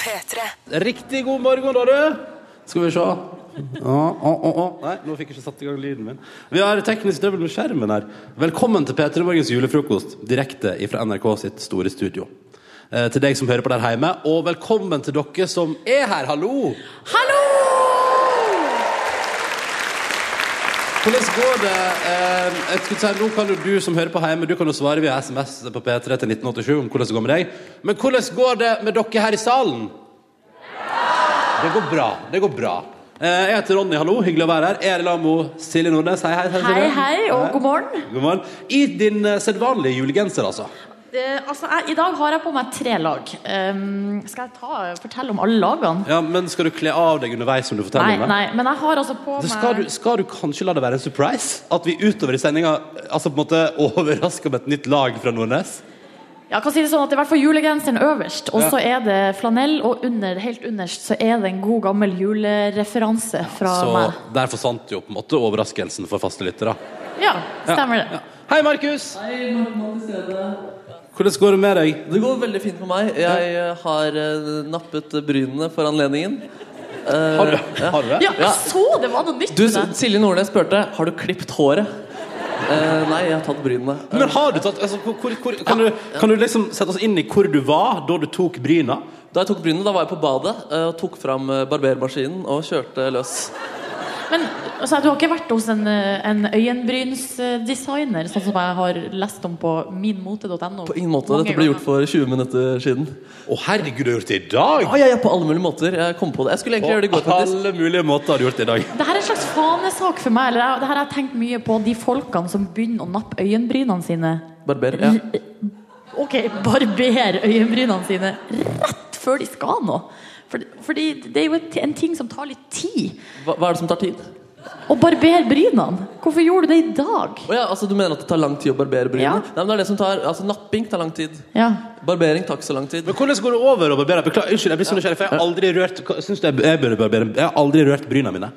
P3. Riktig god morgen, da, du. Skal vi se. Å, å, å, å. Nei, nå fikk jeg ikke satt i gang lyden min. Vi har teknisk døvel med skjermen her. Velkommen til P3 Morgens julefrokost, direkte fra NRK sitt store studio. Eh, til deg som hører på der hjemme, og velkommen til dere som er her. Hallo! Hallo! Hvordan går det? Eh, jeg skulle si, nå kan jo du som hører på hjemme, du kan jo svare via SMS på P3 til 1987 om hvordan det går med deg. Men hvordan går det med dere her i salen? Det går bra. Det går bra. Eh, jeg heter Ronny, hallo. Hyggelig å være her. Jeg er i lag med Silje Nordnes. Hei, hei. Hei, hei, hei, og god morgen. God morgen. I din eh, sedvanlige julegenser, altså. Eh, altså, jeg, I dag har jeg på meg tre lag. Um, skal jeg ta, fortelle om alle lagene? Ja, Men skal du kle av deg underveis som du forteller Nei, om det? nei, men jeg har altså på meg... skal, skal du kanskje la det være en surprise? At vi utover i sendinga altså på en måte overrasker med et nytt lag fra Nordnes? Ja, jeg kan si det sånn at det er i hvert fall julegenseren øverst, og Ja. så er det flanell, og under, helt underst så er det en god gammel julereferanse fra Så meg. der forsvant jo på en måte overraskelsen for faste lyttere. Ja, stemmer det. Hei, Markus! Hei, Markus. Hvordan går det med deg? Det går veldig fint med meg. Jeg eh, har uh, nappet brynene for anledningen. Uh, Har du, har du det? Ja, jeg så det var noe nytt Du, med det. Silje Nordnes spurte Har du klippet håret. Uh, nei, jeg har tatt brynene. Men har du tatt altså, hvor, hvor, hvor, kan, du, kan du liksom sette oss inn i hvor du var da du tok bryna? Da jeg tok brynene, da var jeg på badet og tok fram barbermaskinen og kjørte løs. Men altså, du har ikke vært hos en, eh, en øyenbrynsdesigner, sånn som jeg har lest om på minmote.no? På ingen måte. Dette ble gjort for 20 minutter siden. Å, herregud, du har gjort det i dag! Ja, ja, ja, på alle mulige måter. Jeg kom på det. Jeg skulle egentlig gjøre det i går, På faktisk. alle mulige måter har du gjort det i dag. Det her er en slags fanesak for meg. Eller det her har jeg tenkt mye på de folkene som begynner å nappe øyenbrynene sine. Barber. Ja. Ok, barber øyenbrynene sine rett før de skal noe. For, fordi det er jo et- en ting som tar litt tid. Hva, hva er det som tar tid? Å barbere brynene. Hvorfor gjorde du det i dag? Oh, ja, altså Du mener at det tar lang tid å barbere brynene? Ja. Nei, men det er det som tar, altså Napping tar lang tid. Ja. Barbering tar ikke så lang tid. Men hvordan går det over å barbere? Beklager, unnskyld, jeg blir så nysgjerrig, for jeg har aldri rørt Syns du jeg, jeg burde barbere? Jeg har aldri rørt brynene mine.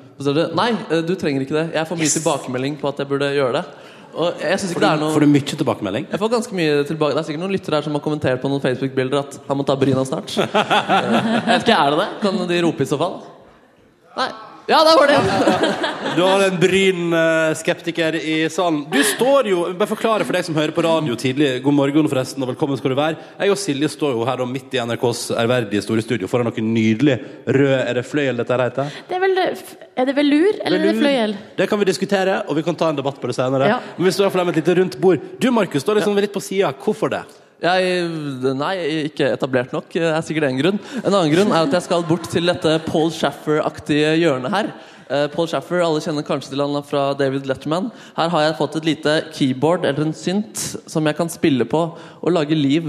Nei, eh, du trenger ikke det. Jeg får mye tilbakemelding på at jeg burde gjøre det. Og jeg synes ikke det er noe Får du mye tilbakemelding? Jeg får ganske mye tilbake Det er sikkert noen lyttere her som har kommentert på noen Facebook-bilder at han må ta bryna snart. Jeg vet ikke, Er det det? Kan de rope i så fall? Nei. Ja, der var det! Du har en bryn-skeptiker i salen. Du står jo Bare forklare for deg som hører på radio tidlig. God morgen, forresten, og velkommen skal du være. Jeg og Silje står jo her da, midt i NRKs ærverdige store studio foran noe nydelig rød Er det fløyel dette her heter? Det er, vel, er det velur, eller er det fløyel? Det kan vi diskutere, og vi kan ta en debatt på det senere. Ja. Men vi står dem med et lite rundt bord. Du, Markus, står liksom litt på sida. Hvorfor det? Jeg, nei, ikke etablert nok. Det er sikkert en grunn. En annen grunn er at jeg skal bort til dette Paul Shaffer-aktige hjørnet her. Eh, Paul Shaffer, alle kjenner kanskje til han fra David Letterman. Her har jeg fått et lite keyboard eller en synt som jeg kan spille på og lage liv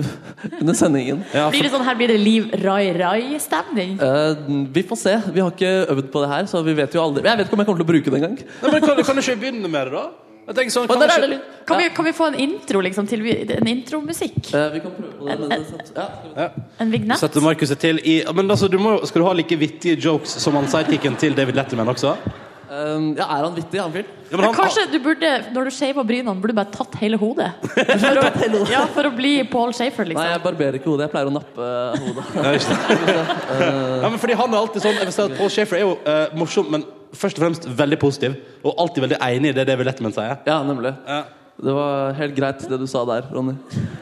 under sendingen. Ja, Blir det sånn, her blir det Liv Rai Rai-stemning? Uh, vi får se. Vi har ikke øvd på det her, så vi vet jo aldri Jeg vet ikke om jeg kommer til å bruke det engang. Kan, kan du ikke begynne med det, da? Jeg tenker sånn, kan er ikke- Kan, vi, kan vi få en intro, liksom, til en intromusikk? Eh, vi kan prøve på det. En, en, ja, Ja. En vignett? Setter Markus seg til i Men altså, du må, Skal du ha like vittige jokes som han sidekicken til David Letterman også? Eh, ja, er han vittig, han fyren? Ja, men han, Kanskje du burde, når du shaver brynene, burde du bare tatt hele hodet? For å, ja, for å bli Paul Shafer, Nei, liksom. jeg barberer ikke hodet. Jeg pleier å nappe hodet. Ja, men fordi han er alltid sånn Jeg vil si at Paul Schaefer er jo uh, morsom, men først og fremst veldig positiv. Og alltid veldig enig i det David Letterman sier. Ja, nemlig. Ja. Det var helt greit, det du sa der, Ronny.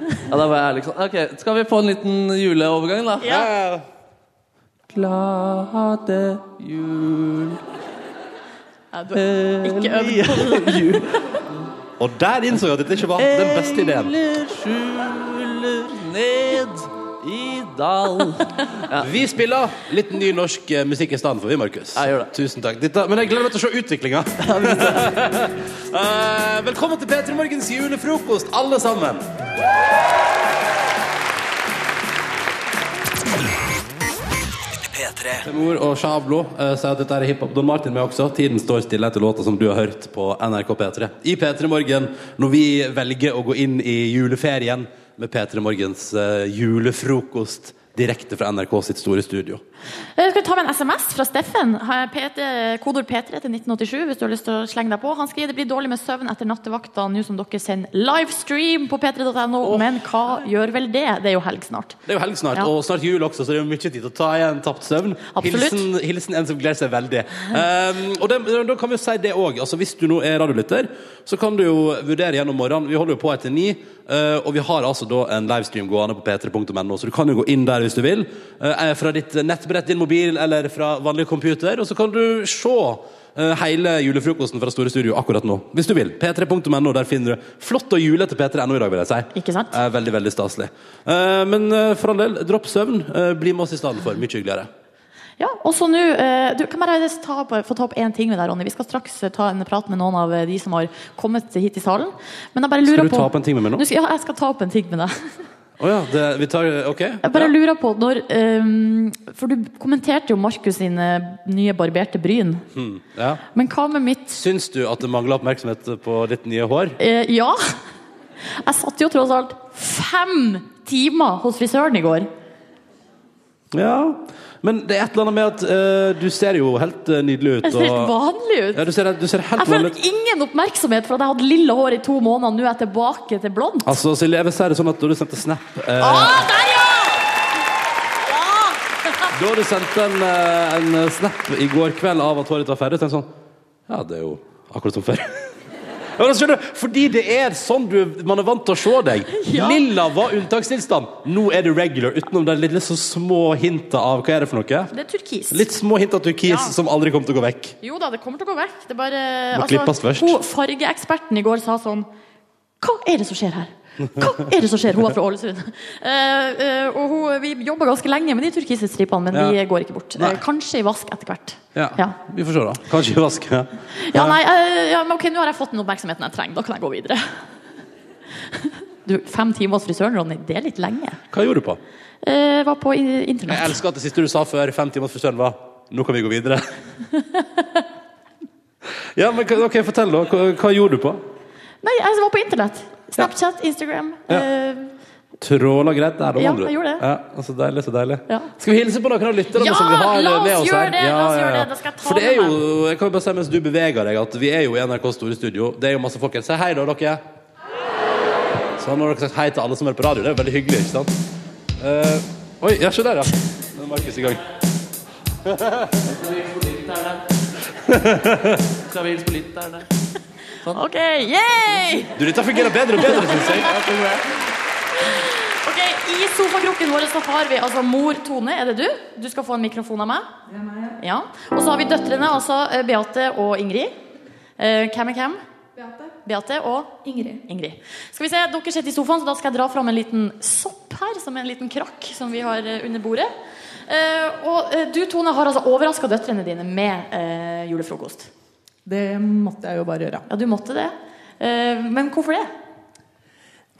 Ja, da var jeg ærlig. sånn. Ok, Skal vi få en liten juleovergang, da? Ja. Glade jul Ja, du har ikke øvd på det. Og der innså jeg at dette ikke var den beste ideen. Engler skjuler ned i dal. Vi spiller litt ny norsk eh, musikk i stedet for, vi, Markus. Ja, gjør det. Tusen takk. Dette, men jeg gleder meg til å se utviklinga. Eh, velkommen til P3 Morgens julefrokost, alle sammen. P3. Mor og Sjablo uh, sier at dette er hiphop. Don Martin med også. Tiden står stille etter låta som du har hørt på NRK P3. I P3 Morgen, når vi velger å gå inn i juleferien med P3 Morgens uh, julefrokost direkte fra NRK sitt store studio. Eh, Skal ta med en SMS fra Steffen? Kodord P3 til 1987 hvis du har lyst til å slenge deg på. Han skriver det blir dårlig med søvn etter nattevakta nå som dere sender livestream på p3.no, men hva gjør vel det? Det er jo helg snart. Det er jo helg snart, Ja. og snart jul også, så det er jo mye tid til å ta igjen tapt søvn. Hilsen, hilsen en som gleder seg veldig. Um, og det, da kan vi jo si det òg. Altså, hvis du nå er radiolytter, så kan du jo vurdere gjennom morgenen. Vi holder jo på etter ni, Uh, og vi har altså da en livestream gående på p3.no, så du kan jo gå inn der hvis du vil. Uh, fra ditt nettbrett, din mobil eller fra vanlig computer, og så kan du se eh, hele julefrokosten fra Store Studio akkurat nå. Hvis du vil. P3.no, der finner du flott og julete P3.no i dag, vil jeg si. Ikke sant? Eh, veldig, veldig staselig. Eh, men for all del, dropp søvn. Bli med oss i stedet for. Mye hyggeligere. Ja, og så nå Du kan bare ta få ta opp én ting med deg, Ronny. Vi skal straks ta en prat med noen av de som har kommet hit i salen. Men jeg bare lurer Skal du ta opp en ting med meg? Nå ja, jeg skal ta opp en ting med deg. Å ja, det, vi tar OK? Jeg bare lurer på når um, For du kommenterte jo Markus sine nye barberte bryn. Hmm, ja. Men hva med mitt Syns du at det mangler oppmerksomhet på ditt nye hår? eh, Ja! Jeg satt jo tross alt fem timer hos frisøren i går. Ja. Men det er et eller annet med at eh, du ser jo helt eh, nydelig ut. Jeg ser helt vanlig ut. ja, du ser, du ser helt Jeg vanlig ut. ingen oppmerksomhet for at jeg hadde lilla hår i to måneder. Nå er jeg tilbake til blondt. Altså, Silje, jeg vil si det sånn at da du sendte snap eh, Ah, der, ja! Da du sendte en, eh, en snap i går kveld av at håret ditt var ferdig, tenkte jeg sånn Ja, det er jo akkurat som før. Ja, men skjønner du, Fordi det er sånn du, man er vant til å se deg. Ja. Lilla var unntakstilstand. Nå er det regular, utenom de lille så små hinta av Hva er det for noe? Det er turkis. Litt små hint av turkis Ja. som aldri kommer til å gå vekk. Jo da, det kommer til å gå vekk. Det bare, Må klippes først. Hun fargeeksperten i går sa sånn Hva er det som skjer her? Hva er det som skjer? Hun er fra Ålesund. Uh, og hun, vi jobber ganske lenge med de turkise stripene, men de Ja. går ikke bort. Nei. Eh, kanskje i vask etter hvert. Ja, Ja. Vi får se, da. Kanskje i vask. Ja. Ja, nei, uh, ok, Nå har jeg fått den oppmerksomheten jeg trenger. Da kan jeg gå videre. Du, Fem timer hos frisøren, Ronny, det er litt lenge. Hva gjorde du på? Uh, var på internett. Jeg elsker at det siste du sa før fem timer frisøren var Nå kan vi gå videre. ja, men ok, Fortell, da. Hva, hva gjorde du på? Nei, jeg var på internett. Snapchat, Instagram. Ja. Uh, Tråla greit der, da, Ja, andre ord. jeg gjorde det. Ja, så deilig, så deilig. Ja. Skal vi hilse på noen av lytterne Ja, som vi har la oss med oss gjøre her? det, la oss gjøre det. Da skal jeg ta For det er jo, jeg kan jo bare si mens du beveger deg, at vi er jo i NRKs store studio. Det er jo masse folk her. Si hei, da, dere. Så nå har dere sagt hei til alle som er på radio. Det er jo veldig hyggelig, ikke sant? Uh, oi, ja, se der, ja. Nå er Markus i gang. Skal vi hilse på litt der, der? OK, yay! Du, dette fungerer bedre og bedre, syns jeg. Ok, I sofakroken vår så har vi altså mor Tone. Er det du? Du skal få en mikrofon av meg. Ja. Og så har vi døtrene, altså eh, Beate og Ingrid. Eh, Hvem er hvem? Beate. Beate og Ingrid. Ingrid. Skal vi se, Dere sitter i sofaen, så da skal jeg dra fram en liten sopp her. Som er en liten krakk som vi har eh, under bordet. Eh, og eh, du, Tone, har altså overraska døtrene dine med eh, julefrokost. Det måtte jeg jo bare gjøre. Ja, du måtte det. Eh, men hvorfor det?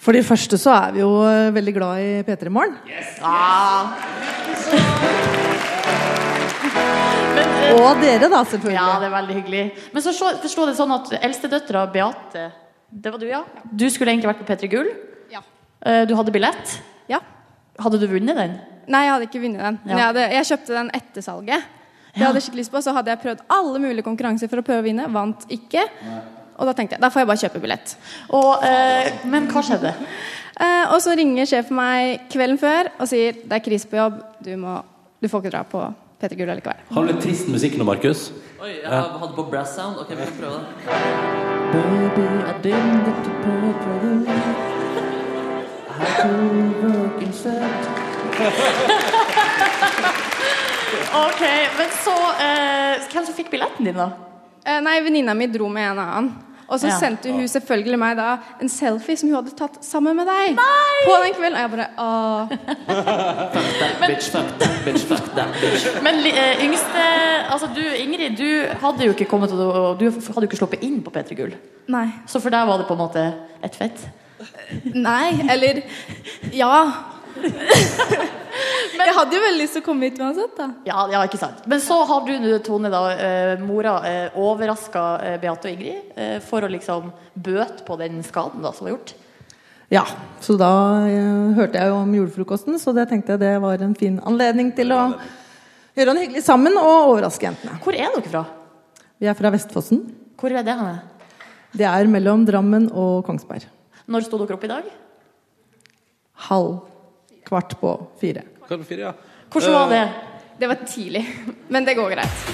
For det første så er vi jo eh, veldig glad i P3 Morgen. Ah. Men, uh, Og dere, da, selvfølgelig. Ja, det er veldig hyggelig. Men så forstår forstå det sånn at eldstedøtra Beate Det var du, ja? Du skulle egentlig vært på P3 Gull. Ja. Eh, Du hadde billett. Ja. Hadde du vunnet den? Nei, jeg hadde ikke vunnet den. Men Ja. jeg, hadde, jeg kjøpte den etter salget. Det Ja. hadde jeg skikkelig lyst på, Så hadde jeg prøvd alle mulige konkurranser for å prøve å vinne. Vant ikke. Og da tenkte jeg da får jeg bare kjøpe billett. Og, eh, men hva skjedde? Eh, og så ringer sjefen meg kvelden før og sier det er krise på jobb. Du, må, du får ikke dra på P3 Gull allikevel. Har du litt trist musikk nå, Markus? Oi, jeg hadde på brass sound. Ok, vi kan prøve det. Baby, I didn't get to play for you. I had to work instead. Ok, men så eh, Hvem som fikk billetten din, da? Eh, nei, venninna mi dro med en annen. Og så Ja. sendte hun selvfølgelig meg da en selfie som hun hadde tatt sammen med deg. Nei! På den kvelden. Og jeg bare åh. Men eh, yngste Altså du, Ingrid, du hadde jo ikke kommet Du hadde jo ikke sluppet inn på P3 Gull. Nei. Så for deg var det på en måte et fett? Nei, eller Ja. jeg hadde jo veldig lyst til å komme hit uansett, da. Ja, ja, ikke sant. Men så har du, nå, Tone, da, eh, mora, eh, overraska eh, Beate og Ingrid eh, for å liksom bøte på den skaden da, som var gjort. Ja, så da eh, hørte jeg jo om julefrokosten, så det tenkte jeg det var en fin anledning til å gjøre noe hyggelig sammen og overraske jentene. Hvor er dere fra? Vi er fra Vestfossen. Hvor er det henne? Det er mellom Drammen og Kongsberg. Når sto dere opp i dag? Halv kvart på fire. Kvart på fire, ja? Hvordan var det? Det var tidlig, men det går greit.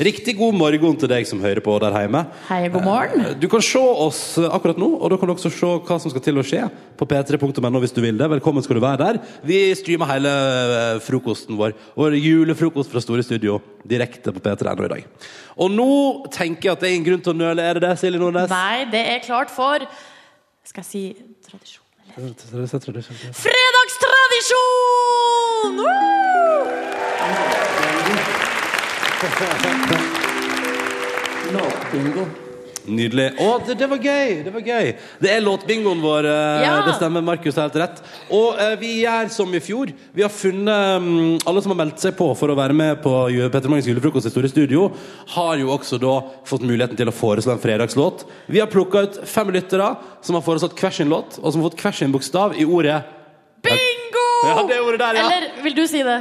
Riktig god morgen til deg som hører på der hjemme. Hei, god morgen. Du kan se oss akkurat nå, og da kan du også se hva som skal til å skje på p3.no hvis du vil det. Velkommen skal du være der. Vi streamer hele eh, frokosten vår, vår julefrokost fra Store Studio, direkte på p3.no i dag. Og nå tenker jeg at det er ingen grunn til å nøle. Er det det, Silje Nordnes? Nei, det er klart for Skal jeg si tradisjon? Fredagstradisjon! Låtbingo. Nydelig. Å, det, det var gøy! Det var gøy. Det er låtbingoen vår. eh, Ja. Det stemmer. Markus har helt rett. Og eh, vi gjør som i fjor. Vi har funnet mm, Alle som har meldt seg på for å være med på Ju- Petter Magnus julefrokost i Store Studio, har jo også da fått muligheten til å foreslå en fredagslåt. Vi har plukka ut fem lyttere som har foreslått hver sin låt, og som har fått hver sin bokstav i ordet Bingo! Ja, det ordet der, ja. Eller vil du si det?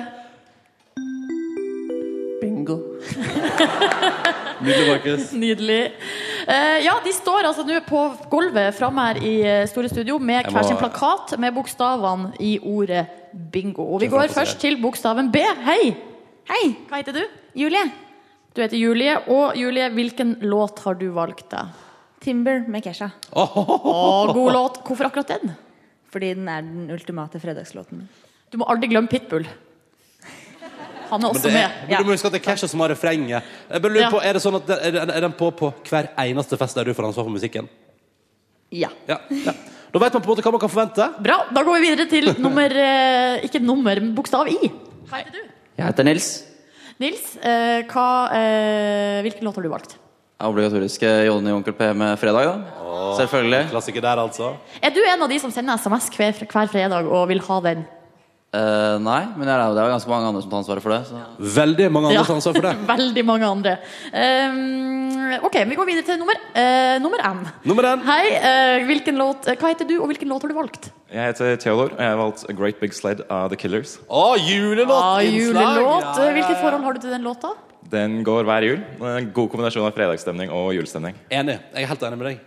Bingo. Nydelig, Markus. Nydelig. Eh, ja, de står altså nå på gulvet framme her i eh, Store Studio med hver sin plakat med bokstavene i ordet bingo. Og vi går først til bokstaven B. Hei! Hei! Hva heter du? Julie. Du heter Julie, og Julie, hvilken låt har du valgt deg? Timber med Kesha. Oh, god låt. Hvorfor akkurat den? Fordi den er den ultimate fredagslåten. Du må aldri glemme Pitbull. Han er også det er, med. men du må huske at det er Kesha som har refrenget. Jeg bare lurer Ja. på, Er det sånn at er er den på på hver eneste fest der du får ansvar for musikken? Ja. Ja, ja. Da vet man på en måte hva man kan forvente. Bra. Da går vi videre til nummer eh, Ikke nummer, men bokstav I. Hva heter du? Jeg heter Nils. Nils, eh, hva, eh, hvilken låt har du valgt? Obligatoriske Jonny og Onkel P med fredag, da. Selvfølgelig. Klassiker der, altså. Er du en av de som sender SMS hver, hver fredag og vil ha den? Eh, nei, men det er, det er ganske mange andre som tar ansvaret for det. Så. Veldig mange andre Ja. tar ansvaret for det. Veldig mange andre. Um, ok, vi går videre til nummer, uh, nummer N. Nummer N. Hei, uh, hvilken låt, hva heter du, og hvilken låt har du valgt? Jeg heter Theodor, og jeg har valgt A Great Big Sled av The Killers. Å, julelåt! Ah, julelåt. Ja, ja, ja. Hvilket forhold har du til den låta? Den går hver jul. Det er En god kombinasjon av fredagsstemning og julestemning. Enig. Jeg er helt enig med deg.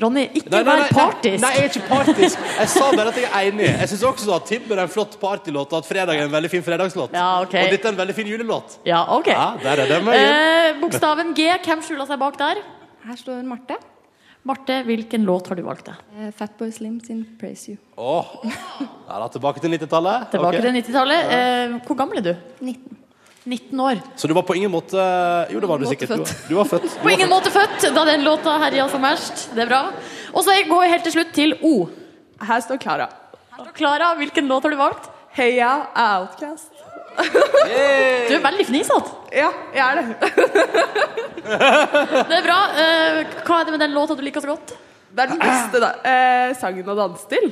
Ronny, ikke Nei, nei, nei, vær partisk. Nei, jeg er ikke partisk. Jeg sa bare at jeg er enig. Jeg syns også at Timber er en flott partylåt, og at fredag er en veldig fin fredagslåt. Ja, okay. Og dette er en veldig fin julelåt. Ja, ok. Ja, der er det Eh, bokstaven G, hvem skjuler seg bak der? Her står Marte. Marte, hvilken låt har du valgt deg? Eh, Fatboy Slim sin 'Praise You'. Åh. er det tilbake til 90-tallet. Tilbake Ok. til 90-tallet. Eh, hvor gammel er du? 19. 19 år. Så du var på ingen måte Jo, det var du sikkert. Du født. var, du var født. Du På var ingen født. måte født da den låta herja som verst. Det er bra. Og så går vi helt til slutt til O. Her står Klara. Klara, hvilken låt har du valgt? Heia Outcast. Du er veldig fnisete. Ja, jeg er det. Det er bra. Eh, hva er det med den låta du liker så godt? Det er den beste da. eh, sangen å danse til.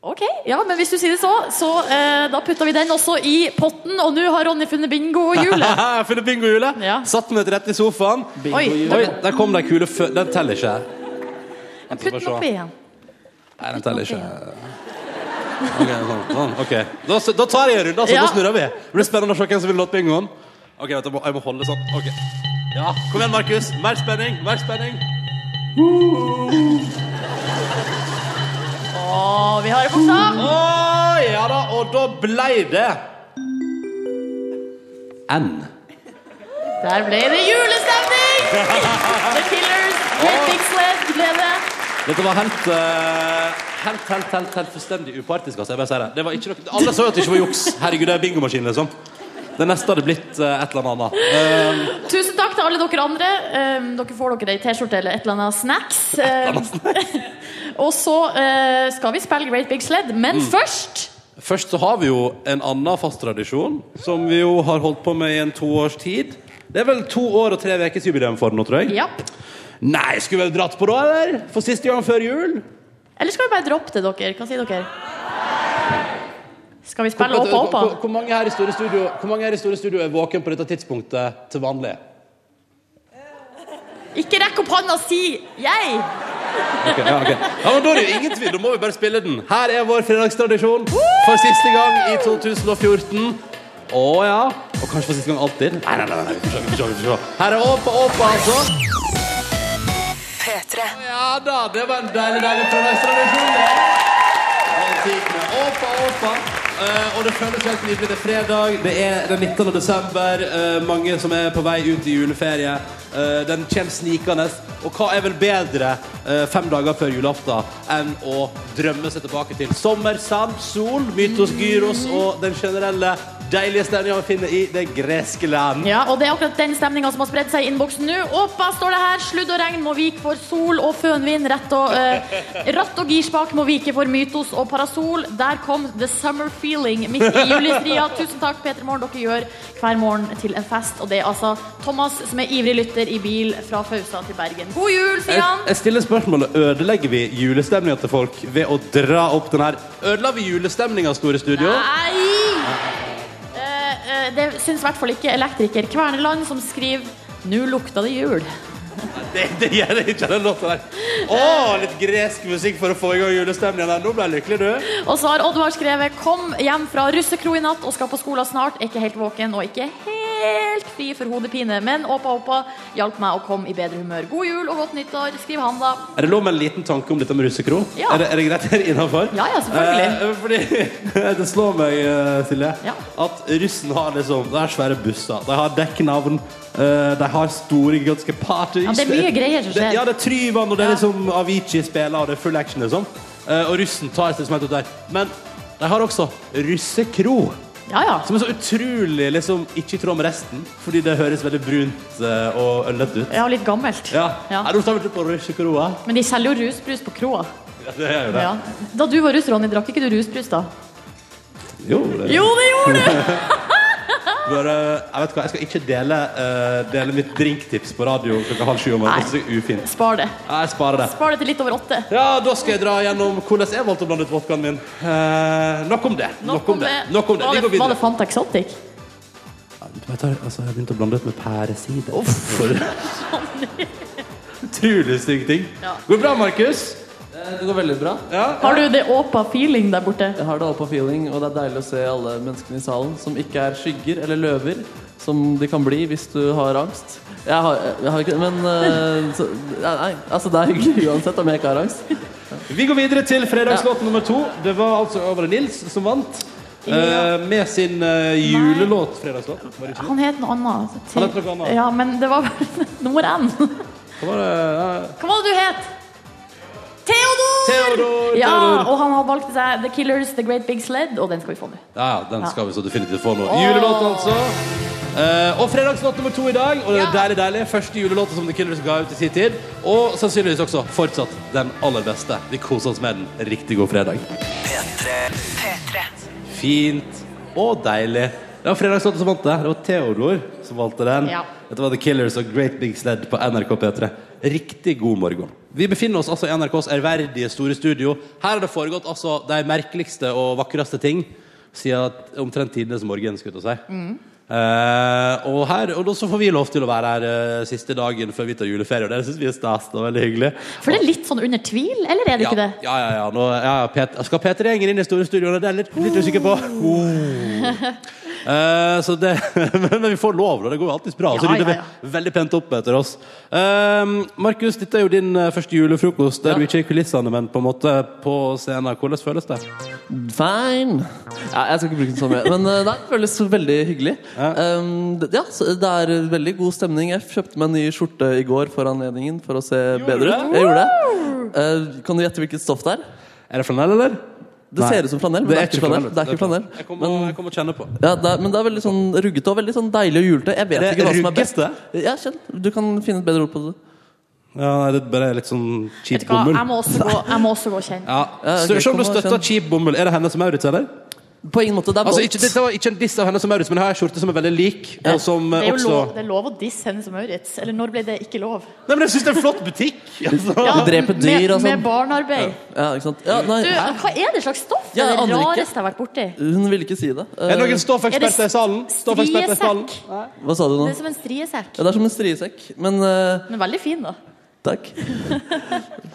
Ok, ja, men hvis du sier det så, så eh, da putter vi den også i potten. Og nå har Ronny funnet bingo-hjulet. Funnet bingohjulet. Ja. Satt meg rett i sofaen. Oi, Oi, der kom de kule fø... Den teller ikke. putt den oppi igjen. Nei, den teller ikke. Ok, sånn, sånn. ok. Da, da tar jeg en runde, altså. Ja. Da snurrer vi. Det blir spennende å se hvem som vil låte bingoen. Ok, vent, jeg må, jeg må holde sånn. Ok. Ja, Kom igjen, Markus. Mer spenning. Mer spenning. Å, vi har en bokstav. Å, ja da. Og da blei det N. Der ble det julestemning! The Killers, Big Sled ble det. Dette var helt uh, Helt, helt, helt, helt fullstendig upartisk. Altså, jeg bare sier det. det var ikke noe, alle så jo at det ikke var juks. Herregud, det er bingomaskin, liksom. Det neste hadde blitt uh, et eller annet. Um, Tusen takk til alle dere andre. Um, dere får dere ei T-skjorte eller et eller annet snacks. Um, og så uh, skal vi spille Great Big Sled, men først Først så har vi jo en annen fast tradisjon som vi jo har holdt på med i en toårs tid. Det er vel to år og tre ukers jubileum for den nå, tror jeg. Ja. Nei, skulle vi vel dratt på da, eller? For siste gang før jul? Eller skal vi bare droppe det, dere? Hva sier dere? Skal vi spille opp Åpa Åpa? hvor, hvor, mange her i store studio, hvor mange her i store studio er våken på dette tidspunktet til vanlig? Ikke rekk opp hånda og si 'jeg'! Ok, ja, ok. ja, men Da er det jo ingen tvil, da må vi bare spille den. Her er vår fredagstradisjon for siste gang i 2014. Å ja. Og kanskje for siste gang alltid. Nei, nei, nei. nei. Vi får se. Her er Åpa Åpa, altså. Ja da, det var en deilig, deilig fredagstradisjon. Åpa Åpa. Eh, og det føles helt nydelig. Det er fredag, det er den 19. desember. Eh, mange som er på vei ut i juleferie. Eh, den kommer snikende. Og hva er vel bedre fem dager før julaften enn å drømme seg tilbake til sommer, sand, sol, mytos, gyros og den generelle deilige stemninga vi finner i det greske land. Ja, og det er akkurat den stemninga som har spredd seg i innboksen nå. Åpa, står det her. Sludd og regn må vike for sol og fønvind. Rett og, eh, ratt og girspak må vike for mytos og parasol. Der kom the summer feeling midt i julestria. Tusen takk, Peter Morgen. Dere gjør hver morgen til en fest. Og det er altså Thomas som er ivrig lytter i bil fra Fausa til Bergen. God jul, sier Jeg, han. jeg stiller spørsmålet Ødelegger vi julestemninga til folk ved å dra opp den her Ødela vi julestemninga, Store Studio? Nei! Eh, eh, det syns i hvert fall ikke elektriker Kverneland, som skriver Nå lukta det jul. Det, gjør det ikke, den låta der. Å, litt gresk musikk for å få i gang julestemningen. Nå ble jeg lykkelig, du. Og så har Oddvar skrevet Kom hjem fra russekro i natt og skal på skolen snart. Ikke helt våken og ikke helt fri for hodepine. Men Åpa Åpa hjalp meg å komme i bedre humør. God jul og godt nyttår, skriver han da. Er det lov med en liten tanke om dette med russekro? Ja. Er, det, er det greit? her det innafor? Ja, ja, selvfølgelig. Eh, fordi det slår meg, eh, Silje, Ja. at russen har liksom De har svære busser, de har dekknavn, Uh, de har store, gigantiske parties. Ja, det er mye greier som skjer. Det, ja, det er Tryvann, og det er liksom Avicii spiller, og det er full action, liksom. uh, og russen tar seg som et der. Men de har også russekro. Ja, ja. Som er så utrolig liksom, ikke i tråd med resten, fordi det høres veldig brunt eh, og øllete ut. Ja, litt gammelt. Ja. Ja. Er vi på russekroa? Men de selger jo rusbrus på kroa. Ja, det er jo det. Ja. Da du var russ, Ronny, drakk ikke du rusbrus da? Jo, det Jo, det gjorde du! Bare, jeg vet hva, jeg skal ikke dele, uh, dele mitt drinktips på radio klokka halv sju om morgenen. Det er så ufint. Spar det. Jeg sparer det. Spar det til litt over åtte. Ja, Da skal jeg dra gjennom hvordan jeg valgte å blande ut vodkaen min. Uh, nok om det. Nok om det. Nok om det. Vi går det, var det. Fanta Exotic? Jeg, tar, altså, jeg begynte å blande ut med pæresider. Utrolig stygg ting. Ja. Går det bra, Markus? Eh, Det går veldig bra. Ja? Har du det åpa feeling der borte? Jeg har det åpa feeling, og det er deilig å se alle menneskene i salen som ikke er skygger eller løver, som de kan bli hvis du har angst. Jeg har, jeg har ikke Men eh, så, nei, altså det er hyggelig uansett om jeg ikke har angst. Vi går videre til fredagslåt nummer to. Det var altså Over Nils som vant. eh, med sin uh, julelåt fredagslåt. Var det? Han het noe annet. Han het noe annet. Ja, men det var nummer én. Hva var det? Hva var det du het? Theodor! Theodor! Ja, Theodor. og han har valgt seg The Killers, The Great Big Sled, og den skal vi få nå. Ja, den Ja. skal vi så definitivt få nå. Julelåt, altså. Eh, og fredagslåt nummer to i dag. Og det er Ja. deilig, deilig. Første julelåt som The Killers ga ut i sin tid. Og sannsynligvis også fortsatt den aller beste. Vi koser oss med den. Riktig god fredag. Fint og deilig. Det var fredagslåten som vant det. Det var Theodor som valgte den. Ja. Dette var The Killers og Great Big Sled på NRK P3. Riktig god morgen. Vi befinner oss altså i NRKs ærverdige store studio. Her har det foregått altså de merkeligste og vakreste ting siden omtrent tidenes morgen, skulle jeg si. Mm. Eh, og, her, og da så får vi lov til å være her eh, siste dagen før vi tar juleferie, og det syns vi er stas. Er veldig hyggelig. For det er litt sånn under tvil, eller er det Ja, ikke det? ja, ja. ja. Nå, ja Pet skal Peter Gjengen inn i store studioene? Det er jeg litt, litt usikker på. Oh. Eh, så det, men, vi får lov, da. Det går jo alltid bra. Så Ja, rydder ja, vi veldig pent opp etter oss. Uh, Markus, dette er jo din eh, første julefrokost der Ja. du ikke er i kulissene, men på en måte på scenen. Hvordan føles det? Fine. Ja, jeg skal ikke bruke den så mye. Men nei, det føles veldig hyggelig. Ja. Um, ja, så det er veldig god stemning. Jeg kjøpte meg en ny skjorte i går for anledningen for å se bedre ut. Jeg gjorde det. Uh, kan du gjette hvilket stoff det er? Er det flanell, eller? Det Nei. ser ut som flanell, men det er ikke flanell. Det er ikke flanell. Jeg kommer, jeg kommer å kjenne på. Ja, det er, men det er veldig sånn ruggete og veldig sånn deilig og julete. Jeg vet ikke hva som er best. Ja, kjenn. Du kan finne et bedre ord på det. Ja, nei, det er bare litt sånn du bomull. jeg må også gå, jeg må også gå og kjenne. Ja. Se om du støtter cheap bomull. Er det henne som Maurits, eller? På ingen måte. Det er Altså, ikke, dette var ikke en diss av henne som Maurits, men jeg har en skjorte som er veldig lik. Og som Det er jo også lov, det er lov å disse henne som Maurits. Eller når ble det ikke lov? Nei, men jeg syns det er en flott butikk! Altså. Ja, Du dreper dyr og sånn. Med barnearbeid. Ja, ikke sant? Ja, nei, Du, hva er det slags stoff? Det er det rareste jeg har vært borti. hun ville ikke si det. Er det noen stoffeksperter i salen? Stoffeksperter i salen? Hva sa du nå? Det er som en striesekk. Ja, det er som en striesekk. Men uh... Men veldig fin, da. Takk.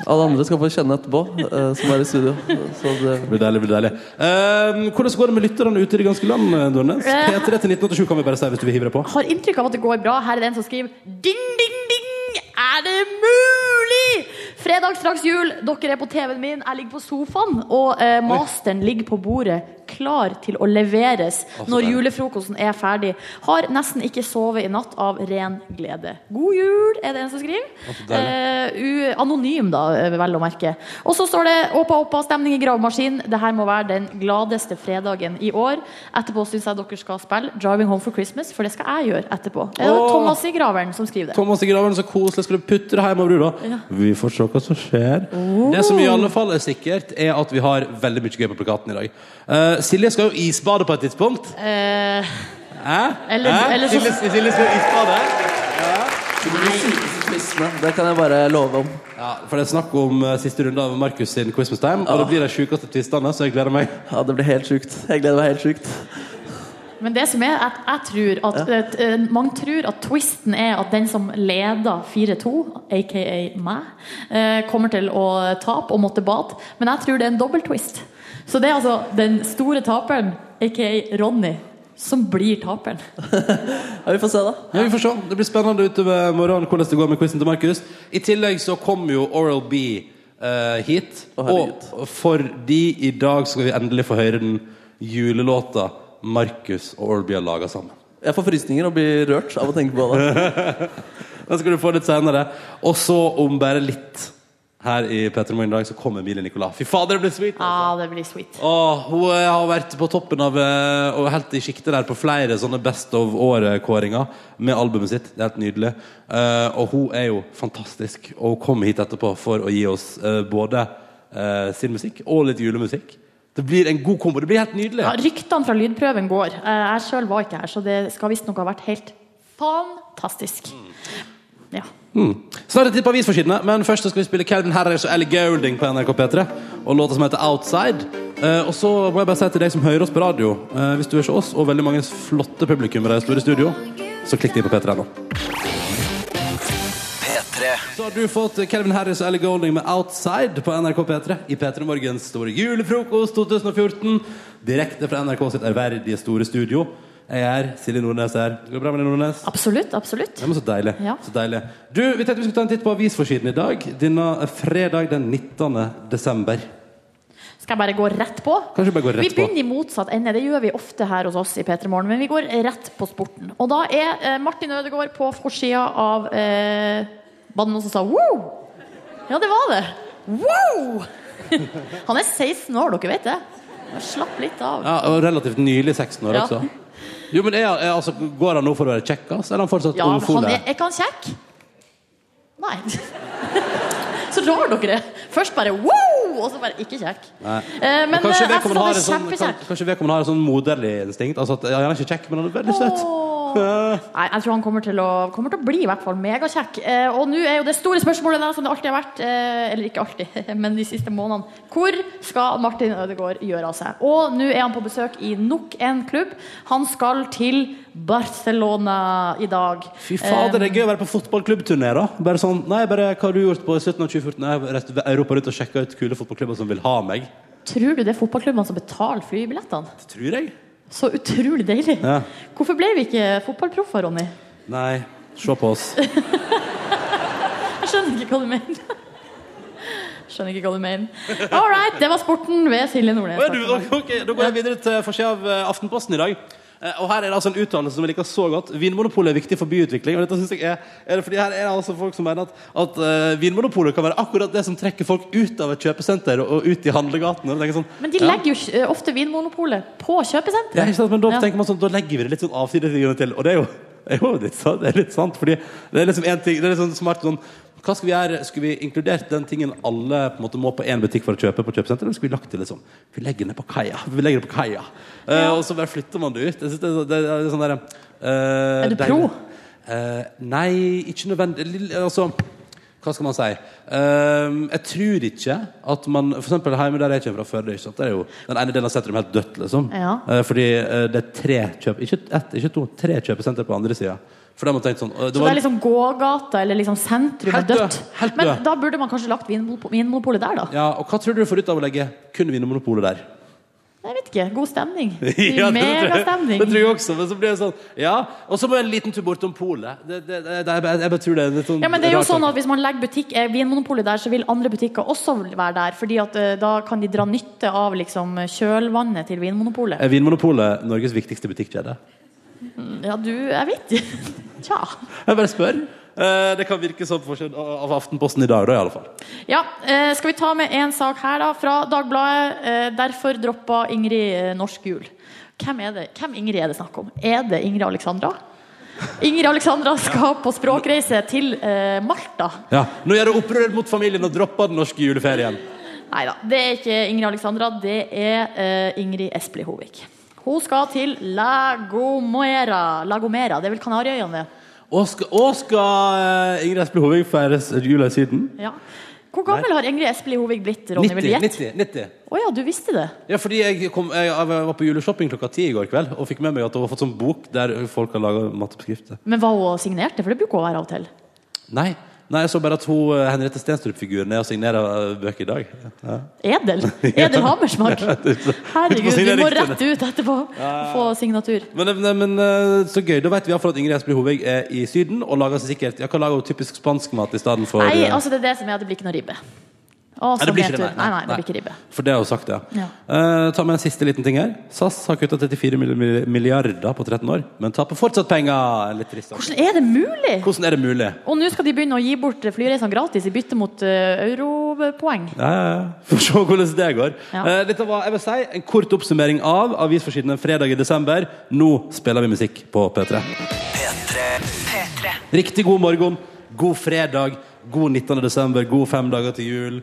Alle andre skal få kjenne etterpå, eh, som er i studio. Så det blir deilig. blir deilig Ehm, Hvordan går det med lytterne ute i det ganske land? Dornes? Eh. P3 til 1987 kan vi bare si hvis du vil hive deg på. Har inntrykk av at det går bra. Her er det en som skriver Ding, ding, ding! Er det mulig? Fredag straks jul. Dere er på TV-en min. Jeg ligger på sofaen, og eh, masteren ligger på bordet. Klar til å leveres altså, når julefrokosten er ferdig. Har nesten ikke sovet i natt av ren glede. God jul, er det en som skriver. Altså. Eh, anonym, da, eh, vel å merke. Og så står det Åpa, åpa, stemning i gravemaskin. Det her må være den gladeste fredagen i år. Etterpå syns jeg dere skal spille 'Driving Home for Christmas', for det skal jeg gjøre etterpå. Er det Åh. Thomas i Graveren som skriver det? Thomas i Graveren, så koselig. Skal du putte det hjemover, du, Ja. Vi får se hva som skjer. Det som i alle fall er sikkert, er at vi har veldig mye gøy på plakaten i dag. Eh, Silje skal jo isbade på et tidspunkt. Eh, Hæ? Eller- Hæ? eller så- Silje, Silje skal isbade. Det kan jeg bare love om. Ja, for det er snakk om eh, siste runde av Markus sin Christmas Time, og det blir de sjukeste twistene, så jeg gleder meg. Ja, Det blir helt sjukt. Jeg gleder meg helt sjukt. men det som er at jeg tror at, at, eh, Mange tror at twisten er at den som leder 4-2, aka meg, eh, kommer til å tape og måtte bade. Men jeg tror det er en dobbeltwist. Så det er altså den store taperen, aka Ronny, som blir taperen. Ja, Vi får se, da. Ja, vi får se. Det blir spennende utover morgenen hvordan det går med quizen til Markus. I tillegg så kommer jo Oral B uh, hit. Å, herregud. og fordi i dag skal vi endelig få høre den julelåta Markus og Oral B har laga sammen. Jeg får frysninger og blir rørt av å tenke på det. Den skal du få litt senere. Og så om bare litt her i Petter Morgen i dag så kommer Emilie Nicolas. Fy fader, det blir sweet! Ja, det blir sweet. Åh, hun eh, har vært på toppen av eh, og helt i sjiktet der på flere sånne Best of Året-kåringer med albumet sitt. Det er helt nydelig. Eh, og hun er jo fantastisk. Og hun kommer hit etterpå for å gi oss både sin musikk og litt julemusikk. Det blir en god kombo. Det blir helt nydelig. Ja, ryktene fra lydprøven går. Jeg sjøl var ikke her, så det skal visstnok ha vært helt fantastisk. Ja. Snart et tipp på avisforsidene, men først skal vi spille Calvin Harris og Ellie Goulding på NRK P3. Og låta som heter Outside. Eh, og så må jeg bare si til deg som hører oss på radio, eh, hvis du er som oss og veldig mange flotte publikummere i store studio, så klikk deg på P3 nå. Så har du fått Calvin Harris og Ellie Golding med Outside på NRK P3 i P3 Morgens store julefrokost 2014. Direkte fra NRK sitt ærverdige store studio. Jeg er Silje Nordnes her. Går det bra med deg, Nordnes? Absolutt. absolutt. Ja, men så deilig. Ja. så deilig. Du, Vi tenkte vi skulle ta en titt på avisforsiden i dag. Denne fredag den 19. desember. Skal jeg bare gå rett på? Kanskje bare gå rett på? vi begynner i motsatt ende. Det gjør vi ofte her hos oss i P3 Morgen, men vi går rett på sporten. Og da er eh, Martin Ødegaard på forsida av eh, Var det noen som sa wow? Ja, det var det. Wow! Han er 16 år, dere vet det. Slapp litt av. Ja, og Relativt nylig 16 år Ja. også. Jo, men er, er, altså, Går han nå for å være kjekkas, eller er han fortsatt Ja, men han er, er ikke han kjekk? Nei. Så rar dere er. Først bare wow, og så bare ikke kjekk. Nei. Eh, men kanskje eh, jeg vedkommende har, synes en han sånn, er kjempekjekk. kanskje vedkommende har en sånn moderlig instinkt? Altså at, ja, Han er ikke kjekk, men han er veldig søt. Åh. Nei, jeg tror han kommer til å, kommer til å bli i hvert fall megakjekk. Eh, og nå er jo det store spørsmålet, da, som det alltid har vært, eh, eller ikke alltid, men de siste månedene, hvor skal Martin Ødegaard gjøre av seg? Og nå er han på besøk i nok en klubb. Han skal til Barcelona i dag. Fy fader, det er gøy å være på fotballklubbturné, da. Bare sånn, nei, bare hva har du gjort på 17. og 2014? Jeg har reist Europa rundt og sjekka ut kule fotballklubber som vil ha meg. Tror du det er fotballklubbene som betaler flybillettene? Det tror jeg. Så utrolig deilig. Ja. Hvorfor ble vi ikke fotballproffer, Ronny? Nei, se på oss. Jeg skjønner ikke hva du mener. Skjønner ikke hva du mener. All right, det var sporten ved Silje Nordnes. Ja, ok, Da går jeg videre til forsida av eh, Aftenposten i dag. Eh, Og her er det altså en utdannelse som jeg liker så godt. Vinmonopolet er viktig for byutvikling. Og dette synes jeg er, er det fordi her er det altså folk som mener at, at uh, Vinmonopolet kan være akkurat det som trekker folk ut av et kjøpesenter og ut i handlegatene. Sånn, Men de ja. legger jo eh, ofte Vinmonopolet på Ja, kjøpesenteret. ikke sant? Men da Ja. tenker man sånn, da legger vi det litt sånn avsides til. Og det er jo, det er jo litt, sant, det er litt sant. Fordi det er liksom en ting Det er litt sånn smart sånn Hva skal vi gjøre? Skulle vi inkludert den tingen alle på en måte må på én butikk for å kjøpe på kjøpesenteret? Eller skulle vi lagt til liksom Vi legger det på kaia. Vi legger det på kaia. Eh, og så bare flytter man det ut. Jeg synes det, er- det er sånn der, uh, Er du pro? Uh, nei, ikke nødvendig. Altså hva skal man si? Ehm, jeg tror ikke at man For eksempel hjemme der jeg kommer fra Førde, det er jo den ene delen av sentrum helt dødt, liksom. Ja. Uh, fordi uh, det er tre kjøp Ikke ett, ikke to, tre kjøpesenter på andre sida. For de har tenkt sånn det Så det er liksom gågata eller liksom sentrum er Helt død, dødt. Men da burde man kanskje lagt Vinmonopolet der, da. Ja, og hva tror du du får ut av å legge kun Vinmonopolet der? Jeg vet ikke. God stemning. Ja, Megastemning. Det tror jeg også, men så blir det sånn Ja, og så må jeg en liten tur bortom polet. Jeg bare tror det er litt sånn Ja, men det er jo sånn at Hvis man legger butikk, eh, Vinmonopolet der, så vil andre butikker også være der. fordi at uh, Da kan de dra nytte av liksom, kjølvannet til Vinmonopolet. Er Vinmonopolet Norges viktigste butikkjede? Ja, du Jeg vet ikke. Tja. Jeg bare spør. Eh, Det kan virke sånn forskjell av Aftenposten i dag, da, i alle fall. Ja, eh, Skal vi ta med en sak her, da, fra Dagbladet. Eh, derfor droppa Ingrid norsk jul. Hvem er det? Hvem Ingrid er det snakk om? Er det Ingrid Alexandra? Ingrid Alexandra skal på språkreise til Malta. Ja, Nå gjør det opprør mot familien og dropper den norske juleferien. Nei da, det er ikke Ingrid Alexandra, det er Ingrid Espelid Hovig. Hun skal til Lagomera. Lagomera, det er vel Kanariøyene? det? Og skal, og skal eh, Ingrid Espelid Hovig feires jula i Syden? Ja. Hvor gammel har Ingrid Espelid Hovig blitt, Ronny? Vil du 90. gjette? 90, 90. Å ja, du visste det? Ja, fordi jeg, kom, jeg, var på juleshopping klokka ti i går kveld og fikk med meg at hun har fått sånn bok der folk har laga matoppskrifter. Men var hun signerte? For det bruker hun å være av og til. Nei. Nei, jeg så bare at hun, eh, Henriette Stenstrup-figuren er og signerer eh, bøker i dag. Ja. Edel. Edel Hammersmark. Herregud, vi må rett ut etterpå. Få signatur. Men, men, men eh, så gøy. Da vet vi iallfall at Ingrid Espelid Hovig er i Syden og lager seg sikkert Ja, hva lager hun typisk spansk mat i stedet for Nei, eh, altså det er det som er at det blir ikke noe ribbe. Å, Nei, det blir ikke det, nei. Nei, nei, det blir ikke ribbe. For det har hun sagt, ja. Ja. Uh, ta med en siste liten ting her. SAS har kutta 34 mill- mill- milliarder på 13 år, men taper fortsatt penger. Litt trist. Hvordan er det mulig? Hvordan er det mulig? Og nå skal de begynne å gi bort flyreisene gratis i bytte mot uh, europoeng. Ja, ja, ja. Får se hvordan det går. Ja. Uh, dette var jeg vil si, en kort oppsummering av avisforsiden en fredag i desember. Nå spiller vi musikk på P3. Riktig god morgen, god fredag, god 19. desember, god fem dager til jul.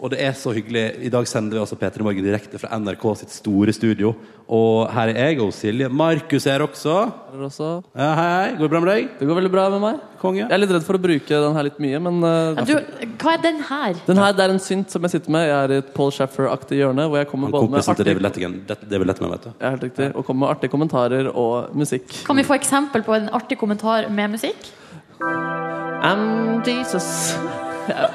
Og det er så hyggelig. I dag sender vi altså P3 Morgen direkte fra NRK sitt store studio. Og her er jeg og Silje. Markus er her også. Her også. Ja, hei, hei. Går det bra med deg? Det går veldig bra med meg. Konge. Jeg er litt redd for å bruke den her litt mye, men uh, du, hva er den her? den her det er en synt som jeg sitter med. Jeg er i et Paul Shaffer-aktig hjørne hvor jeg kommer Han både med artig... David Lettigan. Det- David Letterman, vet du. ja, helt riktig, og kommer med artige kommentarer og musikk. Kan vi få eksempel på en artig kommentar med musikk? I'm Jesus. Ja,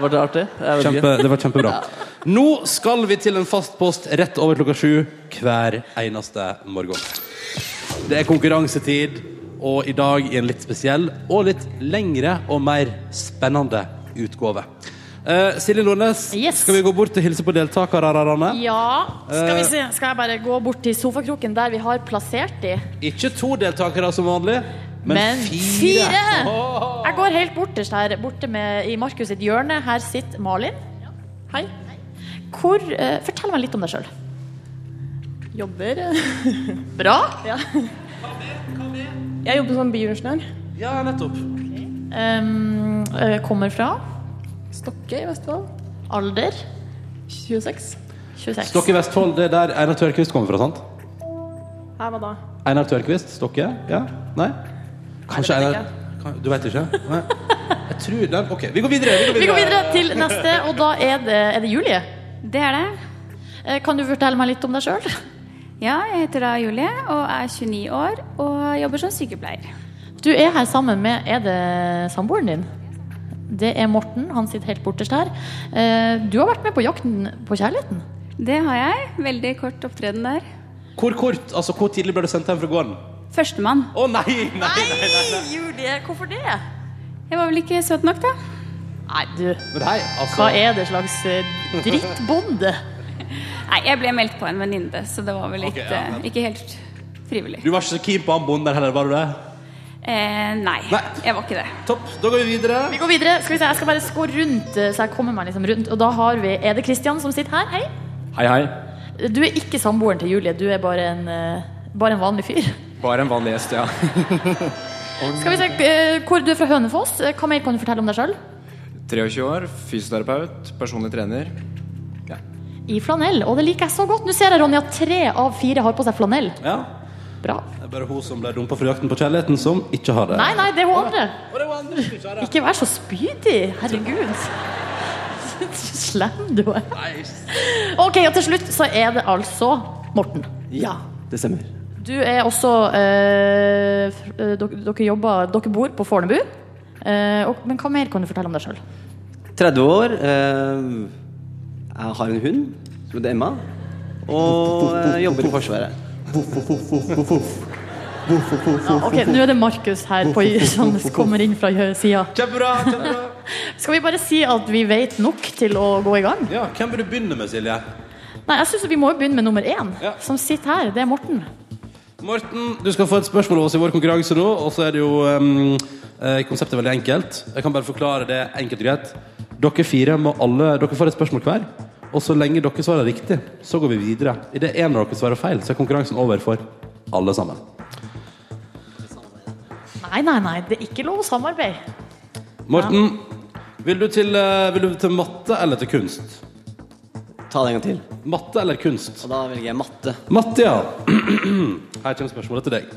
var det artig? Kjempe, det var kjempebra. Nå skal vi til en fast post rett over klokka sju hver eneste morgen. Det er konkurransetid, og i dag i en litt spesiell og litt lengre og mer spennende utgave. Eh, Silje Nordnes, Yes. skal vi gå bort og hilse på deltakerne? Ja, skal Eh. vi se. Skal jeg bare gå bort til sofakroken der vi har plassert de? Ikke to deltakere som vanlig, men, Men fire. fire! Jeg går helt borterst her, borte med, i Markus sitt hjørne. Her sitter Malin. Hei. Hvor, uh, fortell meg litt om deg sjøl. Jobber. Bra. Jeg jobber som bioingeniør. Ja, nettopp. Um, eh, kommer fra Stokke i Vestfold. alder 26. 26. Stokke Vestfold, det er der Einar Tørkvist kommer fra, sant? Her, hva da? Einar Tørkvist? Stokke? Ja? Nei? Kanskje jeg vet Einar Du veit ikke? Nei. Jeg tror den Ok, vi går videre. Vi går Vi videre. går videre til neste, og da er det, er det Julie. Det er det. Eh, Kan du fortelle meg litt om deg sjøl? Ja, jeg heter da Julie og er 29 år og jobber som sykepleier. Du er her sammen med Er det samboeren din? Det er Morten. Han sitter helt borterst her. Eh, Du har vært med på Jakten på kjærligheten. Det har jeg. Veldig kort opptreden der. Hvor kort? Altså, hvor tidlig ble du sendt hjem fra gården? Førstemann. Å nei, nei, nei, nei, nei. Julie, hvorfor det? Jeg var vel ikke søt nok, da. Nei, du. Nei, altså Hva er det slags drittbånd? drittbonde? Nei, jeg ble meldt på en venninne, så det var vel litt, okay, ja, eh, ikke helt frivillig. Du var ikke så keen på han bonden der heller, var du det? Eh, nei, Nei. jeg var ikke det. Topp. Da går vi videre. Vi går videre. Skal vi se, Jeg skal bare skå rundt, eh, så jeg kommer meg liksom rundt. Og da har vi Er det Kristian som sitter her? Hei. Hei, hei. Du er ikke samboeren til Julie. Du er bare en, eh, bare en vanlig fyr. Bare en vanlig gjest, ja. Skal vi se, eh, hvor Du er fra Hønefoss. Eh, Hva mer kan du fortelle om deg sjøl? 23 år, fysioterapeut, personlig trener. Ja. I flanell. Og det liker jeg så godt. Nå ser jeg Ronny at tre av fire har på seg flanell. Ja. Bra. Det er bare hun som ble dumpa fra Jakten på kjærligheten, som ikke har det. Nei, nei, det er hun andre. Ikke. Ikke vær så spydig. Herregud. Så slem du er. Ok, og til slutt så er det altså Morten. Ja, det stemmer. Du er også eh, eh, dere, dere jobber Dere bor på Fornebu. Eh, og, men hva mer kan du fortelle om deg sjøl? 30 år. Eh, jeg har en hund som heter Emma. Og eh, jobber i Forsvaret. Ja, ok, Nå er det Markus her på, som kommer inn fra sida. Skal vi bare si at vi vet nok til å gå i gang? Ja, Hvem vil du begynne med, Silje? Nei, jeg synes Vi må jo begynne med nummer én, som sitter her. Det er Morten. Morten, du skal få et spørsmål av oss i vår konkurranse nå. Og så er det jo um, Konseptet er veldig enkelt. Jeg kan bare forklare det enkelt og greit. Dere fire må alle Dere får et spørsmål hver. Og så lenge dere svarer riktig, så går vi videre. Idet en av dere svarer feil, så er konkurransen over for alle sammen. Nei, nei, nei, det er ikke lov å samarbeide. Morten, vil, du til, eh, vil du til matte eller til kunst? Ta det en gang til. Matte eller kunst? Og da velger jeg matte. Matte, ja. Her kommer spørsmålet til deg.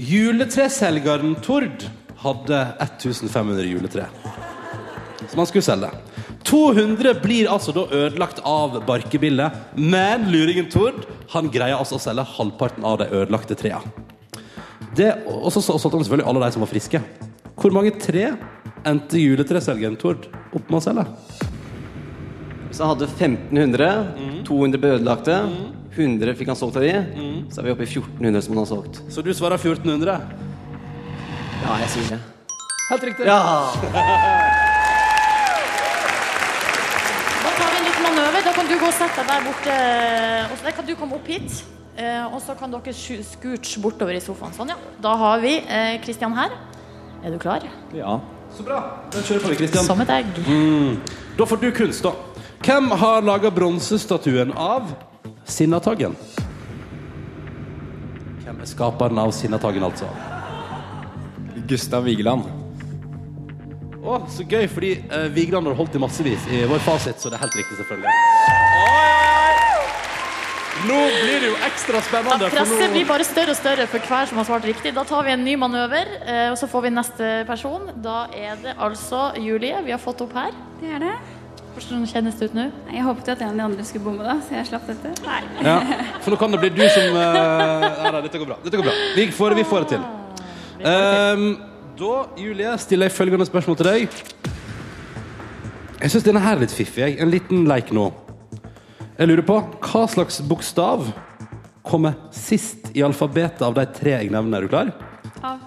Juletreselgeren Tord hadde 1500 juletre som han skulle selge. 200 blir altså da ødelagt av barkebillet, men luringen Tord han greier altså å selge halvparten av de ødelagte trærne. Og så så- solgte han selvfølgelig alle de som var friske. Hvor mange tre endte juletreselgeren Tord opp med å selge? Så han hadde 1500. 200 ble ødelagte. 100 fikk han solgt av de. Så er vi oppe i 1400 som han har solgt. Så du svarer 1400? Ja, jeg sier det. Helt riktig. Ja! Da tar vi en liten manøver. Da kan du gå og sette deg der borte. Og så kan du komme opp hit. Eh, og så kan dere scooche bortover i sofaen. Sånn, ja. Da har vi Kristian her. Er du klar? Ja. Så bra. Da kjører på vi, Kristian. Som et egg. Mm. Da får du kunst, da. Hvem har laga bronsestatuen av Sinnataggen? Hvem er skaperen av Sinnataggen, altså? Gustav Vigeland. Å, så gøy, fordi uh, Vigeland har holdt i massevis i vår fasit, så det er helt riktig, selvfølgelig. Nå blir det jo ekstra Ja, spennende. for presset nå- blir bare større og større for hver som har svart riktig. Da tar vi en ny manøver, eh, og så får vi neste person. Da er det altså Julie vi har fått opp her. Det er det. Hvordan kjennes det ut nå? Jeg håpet jo at en av de andre skulle bomme, da, så jeg slapp dette. Nei. Ja, for nå kan det bli du som uh, Nei, da, dette går bra. Dette går bra. Vi får, vi får det til. Um, da, Julie, stiller jeg følgende spørsmål til deg. Jeg syns denne her er litt fiffig. jeg. En liten leik nå. Jeg lurer på hva slags bokstav kommer sist i alfabetet av de tre jeg nevner. Er du klar? Av.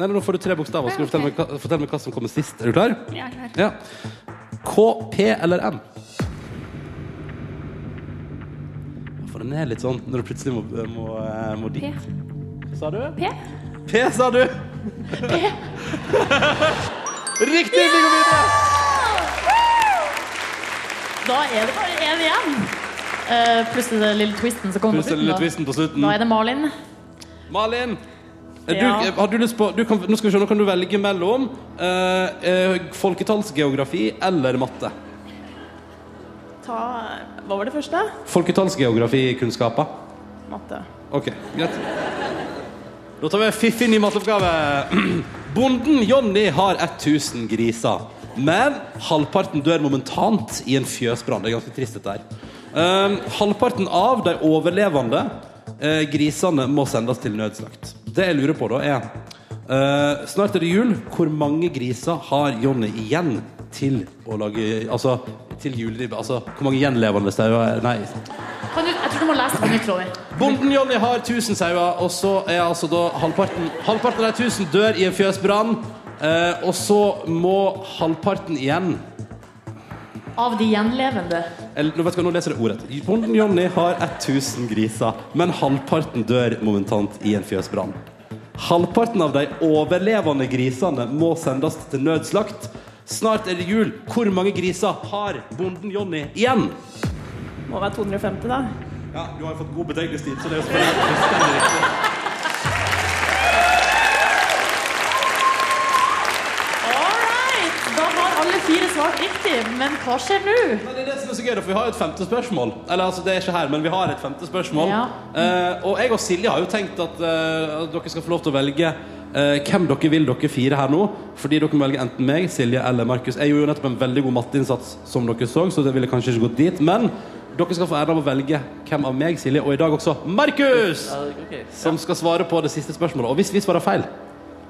Nei, Nå får du tre bokstaver. Skal du fortelle meg, fortelle meg hva som kommer sist? Er du klar? Er klar. Ja. K, P eller M? For den er litt sånn når du plutselig må, må, eh, må dit. Hva sa du? P. P, sa du? P. Riktig! Vi går videre! Da er det bare én igjen. Uh, pluss den lille twisten som kommer den lille twisten på slutten. Da er det Malin. Malin, Ja. du, har du lyst på du kan, Nå skal vi se, nå kan du velge mellom eh, eh, folketallsgeografi eller matte. Ta Hva var det første? Folketallsgeografikunnskaper. Matte. Ok, greit. Da tar vi en fiffig ny matteoppgave. Bonden Jonny har 1000 griser. Men halvparten dør momentant i en fjøsbrann. Det er ganske trist, dette her. Um, halvparten av de overlevende eh, grisene må sendes til nødslakt. Det jeg lurer på, da, er eh, Snart er det jul. Hvor mange griser har Jonny igjen til å lage Altså til juleribbe? Altså, hvor mange gjenlevende sauer Nei. Kan du, jeg tror du må lese nytt, Bonden Jonny har 1000 sauer, og så er altså da halvparten Halvparten av de 1000 dør i en fjøsbrann. Eh, og så må halvparten igjen Av de gjenlevende. eller, nå vet du nå leser jeg ordet. Bonden Jonny har 1000 griser, men halvparten dør momentant i en fjøsbrann. Halvparten av de overlevende grisene må sendes til nødslakt. Snart er det jul. Hvor mange griser har bonden Jonny igjen? Må være 250, da. Ja, Du har jo fått god betenkningstid, så det er jo selvfølgelig fullstendig riktig. Svart riktig. Men hva skjer nå? Nei, det er det som er så gøy, for vi har jo et femte spørsmål. Eller altså, det er ikke her, men vi har et femte spørsmål. Ja. Eh, og jeg og Silje har jo tenkt at, eh, at dere skal få lov til å velge eh, hvem dere vil dere fire her nå. Fordi dere må velge enten meg, Silje eller Markus. Jeg gjorde jo nettopp en veldig god matteinnsats, som dere så, så det ville kanskje ikke gått dit. Men Dere skal få æren av å velge hvem av meg, Silje, og i dag også Markus, som skal svare på det siste spørsmålet. Og hvis vi svarer feil,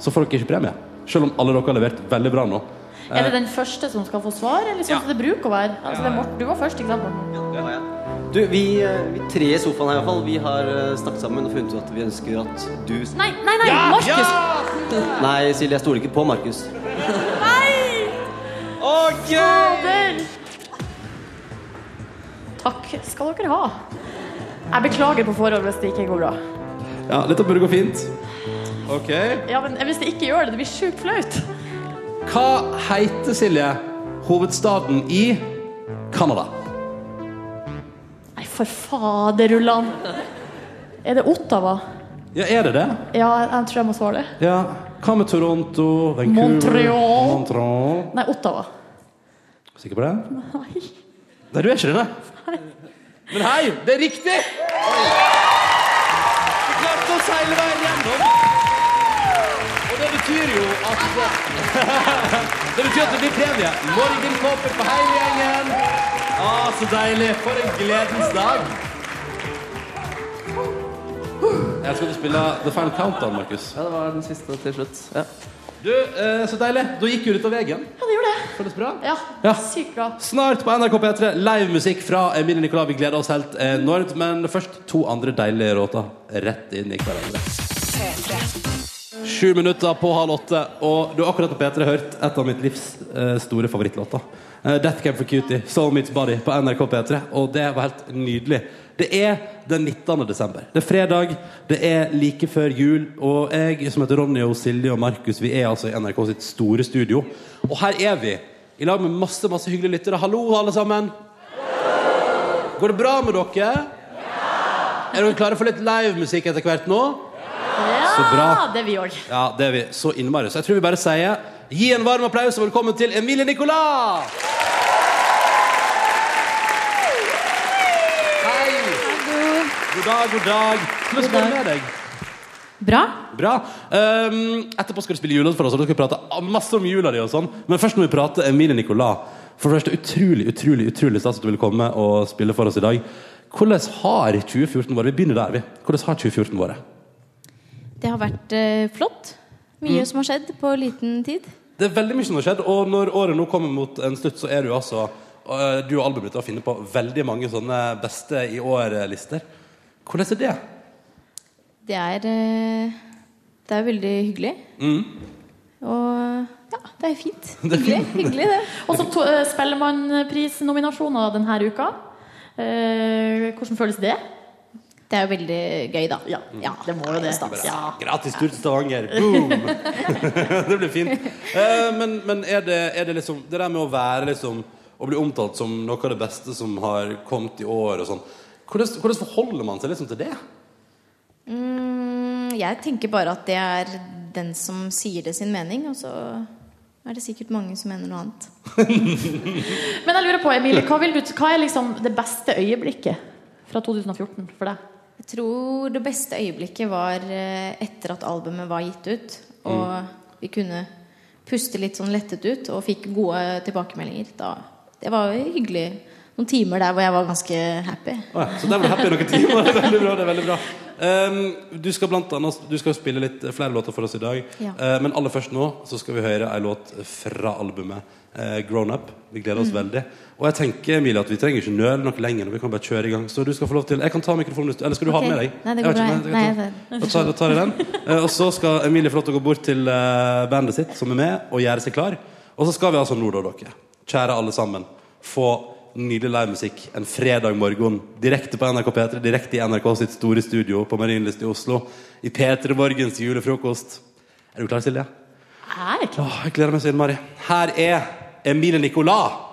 så får dere ikke premie. Selv om alle dere har levert veldig bra nå. Er det den første som skal få svar, eller sånn som det bruker å være? Altså, det er Morten. Du var først, ikke sant, Morten? Du, vi, eh, vi tre i sofaen her i hvert fall, vi har eh, snakket sammen og funnet ut at vi ønsker at du Nei, nei, nei! Markus! Nei, Silje, jeg stoler ikke på Markus. Nei! Fader! Takk skal dere ha. Jeg beklager på forhånd hvis det ikke går bra. Ja, dette burde gå fint. OK. Ja, men Hvis det ikke gjør det, det blir sjukt flaut. Hva heter, Silje, hovedstaden i Canada? Nei, for faderullan. Er det Ottawa? Ja, er det det? Ja, jeg tror jeg må svare det. Ja. Hva med Toronto, Vancouver Montreal. Montreal. Nei, Ottawa. Sikker på det? Nei. Nei, du er ikke det, nei. Men hei, det er riktig! Du klarte å seile veien gjennom. Betyr jo at Det betyr at det blir premie. Morgenkåper på hele gjengen. Ah, så deilig. For en gledens dag. Jeg skal spille The Final Countdown, Markus. Ja, det var den siste til slutt. Ja. Du, eh, så deilig. Da gikk jo ut av veien. Ja, det gjorde det. Føles bra? Ja, Ja. sykt bra. Snart på NRK P3 livemusikk fra Emilie Nicolai. Vi gleder oss helt enormt. Men først to andre deilige låter rett inn i hverandre. Sju minutter på halv åtte, og du har akkurat på P3 hørt et av mitt livs eh, store favorittlåter. Eh, Death Camp for Cutie, Soul Meets Body på NRK P3. Og det var helt nydelig. Det er den 19. desember. Det er fredag, det er like før jul, og jeg som heter Ronny og Silje og Markus, vi er altså i NRK sitt store studio. Og her er vi, i lag med masse, masse hyggelige lyttere. Hallo, alle sammen! Går det bra med dere? Er dere klare for litt livemusikk etter hvert nå? Ja, Så bra. det vi òg. Ja, det er vi så innmari. Så jeg tror vi bare sier gi en varm applaus og velkommen til Emilie Nicolas! Hei! God dag, god dag. Hvordan går det med deg? Bra. Bra. Um, etterpå skal du spille julelåt for oss, og da skal vi prate masse om jula di og sånn. Men først må vi prate Emilie Nicolas. For det første, utrolig, utrolig, utrolig stas at du vil komme og spille for oss i dag. Hvordan har 2014 vært? Vi begynner der, vi. Hvordan har 2014 vært? Det har vært eh, flott. Mye Mm. som har skjedd på liten tid. Det er veldig mye som har skjedd, og når året nå kommer mot en slutt, så er du altså øh, Du og albumet ditt har funnet på veldig mange sånne beste i år-lister. Hvordan er det? Det er eh, Det er veldig hyggelig. Mm. Og ja, det er fint. Det er Hyggelig, hyggelig det. Og så eh, Spellemannprisnominasjoner denne uka. Eh, hvordan føles det? Det er jo veldig gøy, da. Ja, det må jo det. Ja. Gratis tur til Stavanger! Boom! det blir fint. Eh, men men er, det, er det liksom Det der med å være liksom Å bli omtalt som noe av det beste som har kommet i år og sånn. Hvordan, hvordan forholder man seg liksom til det? Mm, jeg tenker bare at det er den som sier det sin mening, og så er det sikkert mange som mener noe annet. Men jeg lurer på, Emilie, hva, vil du, hva er liksom det beste øyeblikket fra 2014 for deg? Jeg tror det beste øyeblikket var eh, etter at albumet var gitt ut, og vi kunne puste litt sånn lettet ut og fikk gode tilbakemeldinger. Da, det var hyggelig. Noen timer der hvor jeg var ganske happy. Oh, ja, så der var du happy noen timer. Det er veldig bra. det er veldig bra um, Du skal blant annet Du skal spille litt flere låter for oss i dag. Ja. Uh, men aller først nå så skal vi høre ei låt fra albumet uh, Grown Up. Vi gleder oss Mm. veldig. Og jeg tenker Emilie, at vi trenger ikke nøle noe lenger. Vi kan bare kjøre i gang. Så du skal få lov til Jeg kan ta mikrofonen, eller skal du ha Ok. den med deg? Nei, det går bra. ikke, Nei, jeg jeg Da tar, da tar jeg den. Eh, og så skal Emilie få lov til å gå bort til eh, bandet sitt, som er med, og gjøre seg klar. Og så skal vi altså nå, da, dere, kjære alle sammen, få nydelig livemusikk en fredag morgen direkte på NRK P3, direkte i NRK sitt store studio på Marienlyst i Oslo. I P3 Morgens julefrokost. Er du klar, Silje? Jeg er klar. Åh, jeg gleder meg så innmari. Her er Emilie Nicolas.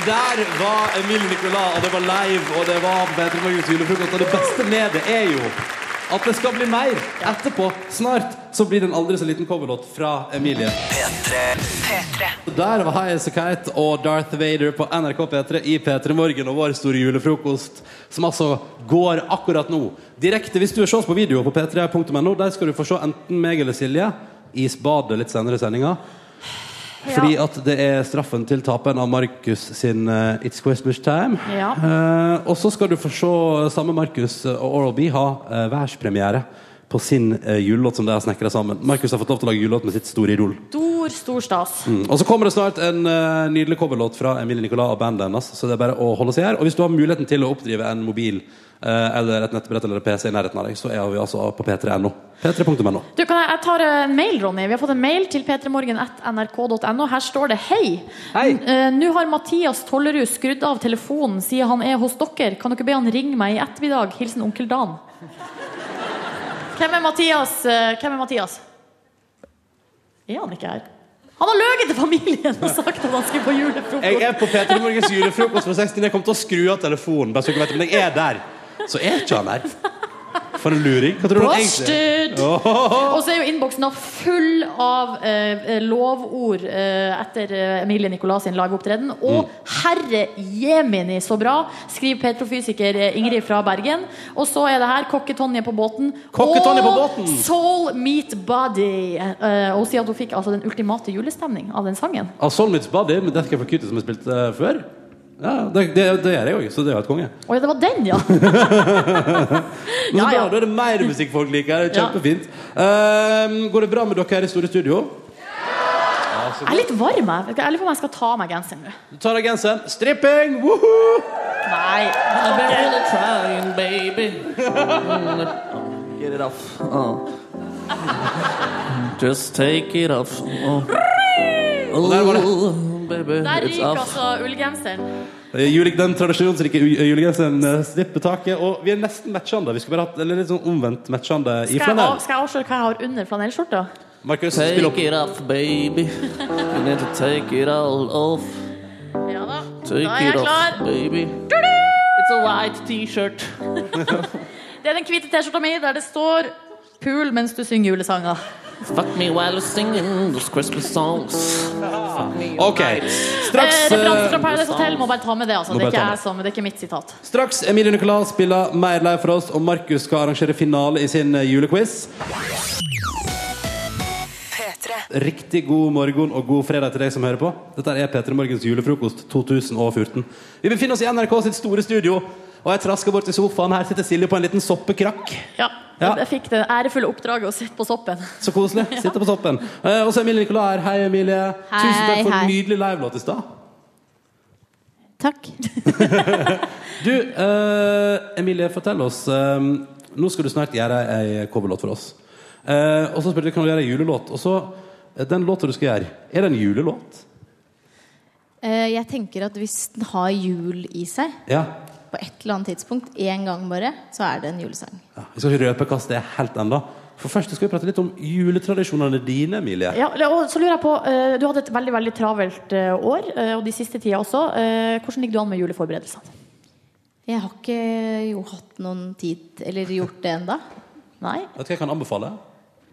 Det der var Emil Nicolas, og det var live, og det var Peter Morgens julefrokost. Og det beste med det er jo at det skal bli mer etterpå. Snart så blir det en aldri så liten coverlåt fra Emilie. P3. P3. Der var High As A Kite og Darth Vader på NRK P3 i P3 Morgen og vår store julefrokost, som altså går akkurat nå. Direkte hvis du vil se oss på video på p3.no, der skal du få se enten meg eller Silje i badet litt senere i sendinga. Fordi at det er straffen til taperen av Markus sin eh, It's Christmas Time. Ja. Eh, og så skal du få se samme Markus og Oral B ha uh, verdenspremiere på sin uh, julelåt som de har snekra sammen. Markus har fått lov til å lage julelåt med sitt store idol. Stor, stor stas. Mm. Og så kommer det snart en eh, nydelig coverlåt fra Emilie Nicolas og bandet hennes. Så det er bare å holde seg her. Og hvis du har muligheten til å oppdrive en mobil eh, eller et nettbrett eller en PC i nærheten av deg, så er vi altså på p3.no. p3.no. Du, kan jeg, jeg tar en mail, Ronny. Vi har fått en mail til p3morgen.nrk.no. Her står det hei. N- eh, Nå har Mathias Tollerud skrudd av telefonen siden han er hos dere. Kan dere be han ringe meg i ettermiddag? Hilsen onkel Dan. Hvem er Mathias? eh, Hvem er Mathias? Er han ikke her? Han har løyet til familien og sagt at han skulle på julefrokost. Jeg er på P3 Morgens julefrokost for 16. Jeg kom til å skru av telefonen. Bare så dere vet, men jeg er der. Så er ikke han der. For en luring. Hva tror du han egentlig. Og så er jo innboksen full av eh, lovord eh, etter eh, Emilie Nicolas sin liveopptreden. Og Mm. herre jemini, så bra! Skriver petrofysiker eh, Ingrid fra Bergen. Og så er det her Kokke-Tonje på båten. Kokke-Tonje på og båten! Soul Meat Body. Eh, og sier at hun fikk altså den ultimate julestemning av den sangen. Av Soul Meets Body med Death Cab for Cutie som jeg spilte uh, før. Ja, det, det, det gjør jeg òg, så det er jo et konge. Å ja, det var den, ja! Men så Ja, bra, ja. Da er det mer musikk folk liker. Det er Kjempefint. Ehm, går det bra med dere her i store studio? Jeg er litt varm, jeg. Jeg lurer på om jeg skal ta av meg genseren nå. Du tar av genseren. Stripping! Woohoo! Nei. I've been really trying, baby. Get it off. Oh. Just take it off. Oh. der var det. Baby, Der ryker altså ullgenseren. Eh, den tradisjonsrike julegenseren eh, slipper taket. Og vi er nesten matchende. Vi skulle bare hatt eller litt sånn omvendt matchende i Skal jeg, flanell. av, skal jeg avsløre hva jeg har under flanellskjorta? Markus, spill opp. Take it off, baby. You need to take it all off. Ja da. Take Da er jeg it klar. off, baby. It's a white t-shirt. Det er den hvite T-skjorta mi der det står 'Pool mens du synger julesanger'. Fuck me while you're singing those Christmas songs. Ok, straks eh, referanse fra eh, Paradise Hotel må bare ta med det. Altså. Må Det, er bare ta ikke med. jeg som, det er ikke mitt sitat. Straks Emilie Nicolas spiller mer live for oss, og Markus skal arrangere finale i sin eh, julequiz. Riktig god morgen og god fredag til deg som hører på. Dette er P3 Morgens julefrokost 2014. Vi befinner oss i NRK sitt store studio, og jeg trasker bort til sofaen. Her sitter Silje på en liten soppekrakk. Ja, Ja. Jeg fikk det ærefulle oppdraget å sitte på soppen. Så koselig. Sitter på soppen. Eh, og så Emilie Nicolai her. Hei, Emilie. Hei, Tusen takk for hei. en nydelig livelåt i stad. Takk. Du, eh, Emilie, fortell oss eh, Nå skal du snart gjøre ei coverlåt for oss. Eh, og så spurte du, kan du gjøre ei julelåt. Og så, eh, den låta du skal gjøre, er det en julelåt? Eh, Jeg tenker at hvis den har jul i seg, Ja. På et eller annet tidspunkt, én gang bare, så er det en julesang. ja. Vi skal ikke røpe hva det er helt ennå. For først skal vi prate litt om juletradisjonene dine, Emilie. Ja, og så lurer jeg på, eh, Du hadde et veldig veldig travelt eh, år, eh, og de siste tida også. Eh, Hvordan ligger du an med juleforberedelsene? Jeg har ikke jo hatt noen tid eller gjort det enda. Nei. Vet du hva jeg kan anbefale?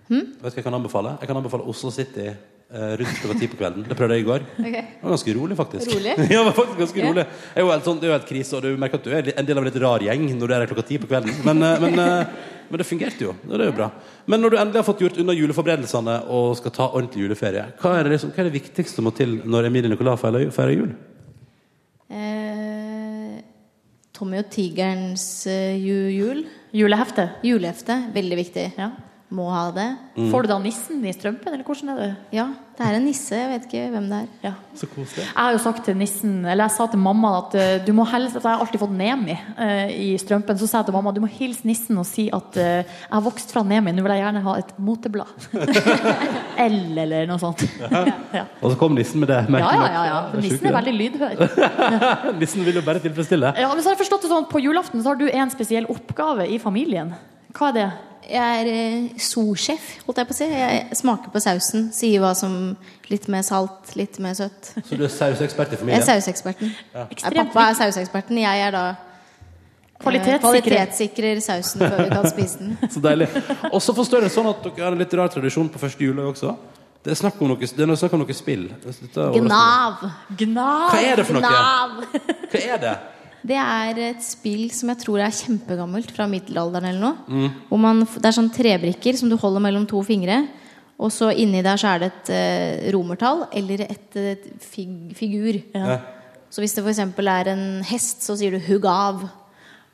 Hmm? Vet du hva Jeg kan anbefale Jeg kan anbefale Oslo City rundt klokka ti på kvelden. Det prøvde jeg i går. Okay. Det var ganske rolig, faktisk. Rolig? ja, det var faktisk ganske Ja. rolig. Det er jo helt, sånn, det er jo helt krise, og du merker at du er en del av en litt rar gjeng når du er der klokka ti på kvelden. Men, eh, men, eh, men det fungerte jo. Det er jo bra. Men når du endelig har fått gjort unna juleforberedelsene og skal ta ordentlig juleferie, hva er det, liksom, hva er det viktigste som må til når Emilie Nicolas feirer, feirer jul? Eh, Tommy og tigerens uh, jul. Julehefte. Julehefte. Veldig viktig. Må ha det. Mm. Får du da nissen i strømpen, eller hvordan er det? Ja, det er en nisse. Jeg vet ikke hvem det er. Ja. Så koselig. Jeg har jo sagt til nissen, eller jeg sa til mamma at uh, du må helst, at jeg har alltid fått Nemi uh, i strømpen. Så sa jeg til mamma du må hilse nissen og si at uh, jeg har vokst fra Nemi. Nå vil jeg gjerne ha et moteblad. L eller noe sånt. Ja. Og så kom nissen med det. Ja, ja, ja, ja. For nissen er veldig lydhør. Nissen vil jo bare tilfredsstille. Ja, men så har jeg forstått det sånn at På julaften så har du en spesiell oppgave i familien. Hva er det? Jeg er eh, sous-sjef, holdt jeg på å si. Jeg smaker på sausen. Sier hva som Litt mer salt, litt mer søtt. Så du er sausekspert i familien? Jeg er sauseksperten. Ja. Pappa er sauseksperten. Jeg er da eh, Kvalitetssikrer. kvalitetssikrer sausen før vi kan spise den. Så deilig. Og så forstår jeg sånn at dere har en litt rar tradisjon på første juledag også. Det er snakk om noe, det er snakk om noe spill. Dette er. Gnav. Gnav. Hva er det for noe? Gnav. Hva er det? Det er et spill som jeg tror er kjempegammelt, fra middelalderen eller noe. Mm. Hvor man, det er sånn trebrikker som du holder mellom to fingre. Og så inni der så er det et eh, romertall eller et, et fig, figur. Ja. Så hvis det f.eks. er en hest, så sier du 'hugg av'.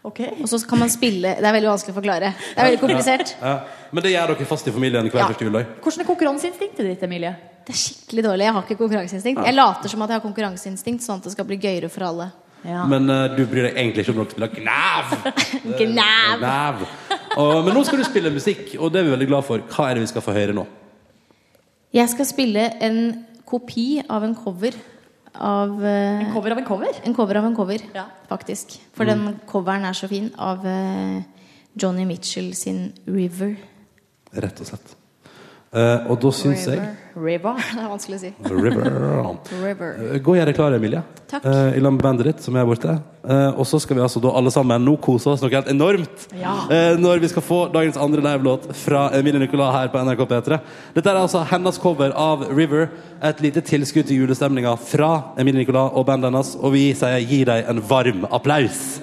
Okay. Og så kan man spille Det er veldig vanskelig å forklare. Det er veldig komplisert. Ja. Men det gjør dere fast i familien hver Ja. første juledag? Hvordan er konkurranseinstinktet ditt, Emilie? Det er skikkelig dårlig. Jeg har ikke konkurranseinstinkt. Ja. Jeg later som at jeg har konkurranseinstinkt, sånn at det skal bli gøyere for alle. Men uh, du bryr deg egentlig ikke om noen spiller Gnav! Gnav. Gnav. Og, men nå skal du spille musikk, og det er vi veldig glad for. Hva er det vi skal få høre nå? Jeg skal spille en kopi av en cover av En cover av en cover? En cover av en cover, faktisk. For Mm. den coveren er så fin. Av uh, Johnny Mitchell sin 'River'. Rett og slett. Uh, og da syns jeg River. Det er vanskelig å si. River. Eh, gå og gjør deg klar, Emilie. Takk. Uh, I lag med bandet ditt, som er borte. Uh, og så skal vi altså da alle sammen nå kose oss noe helt enormt ja. uh, når vi skal få dagens andre livelåt fra Emilie Nicolas her på NRK P3. Dette er altså hennes cover av River. Et lite tilskudd til julestemninga fra Emilie Nicolas og bandet hennes. Og vi sier gi dem en varm applaus.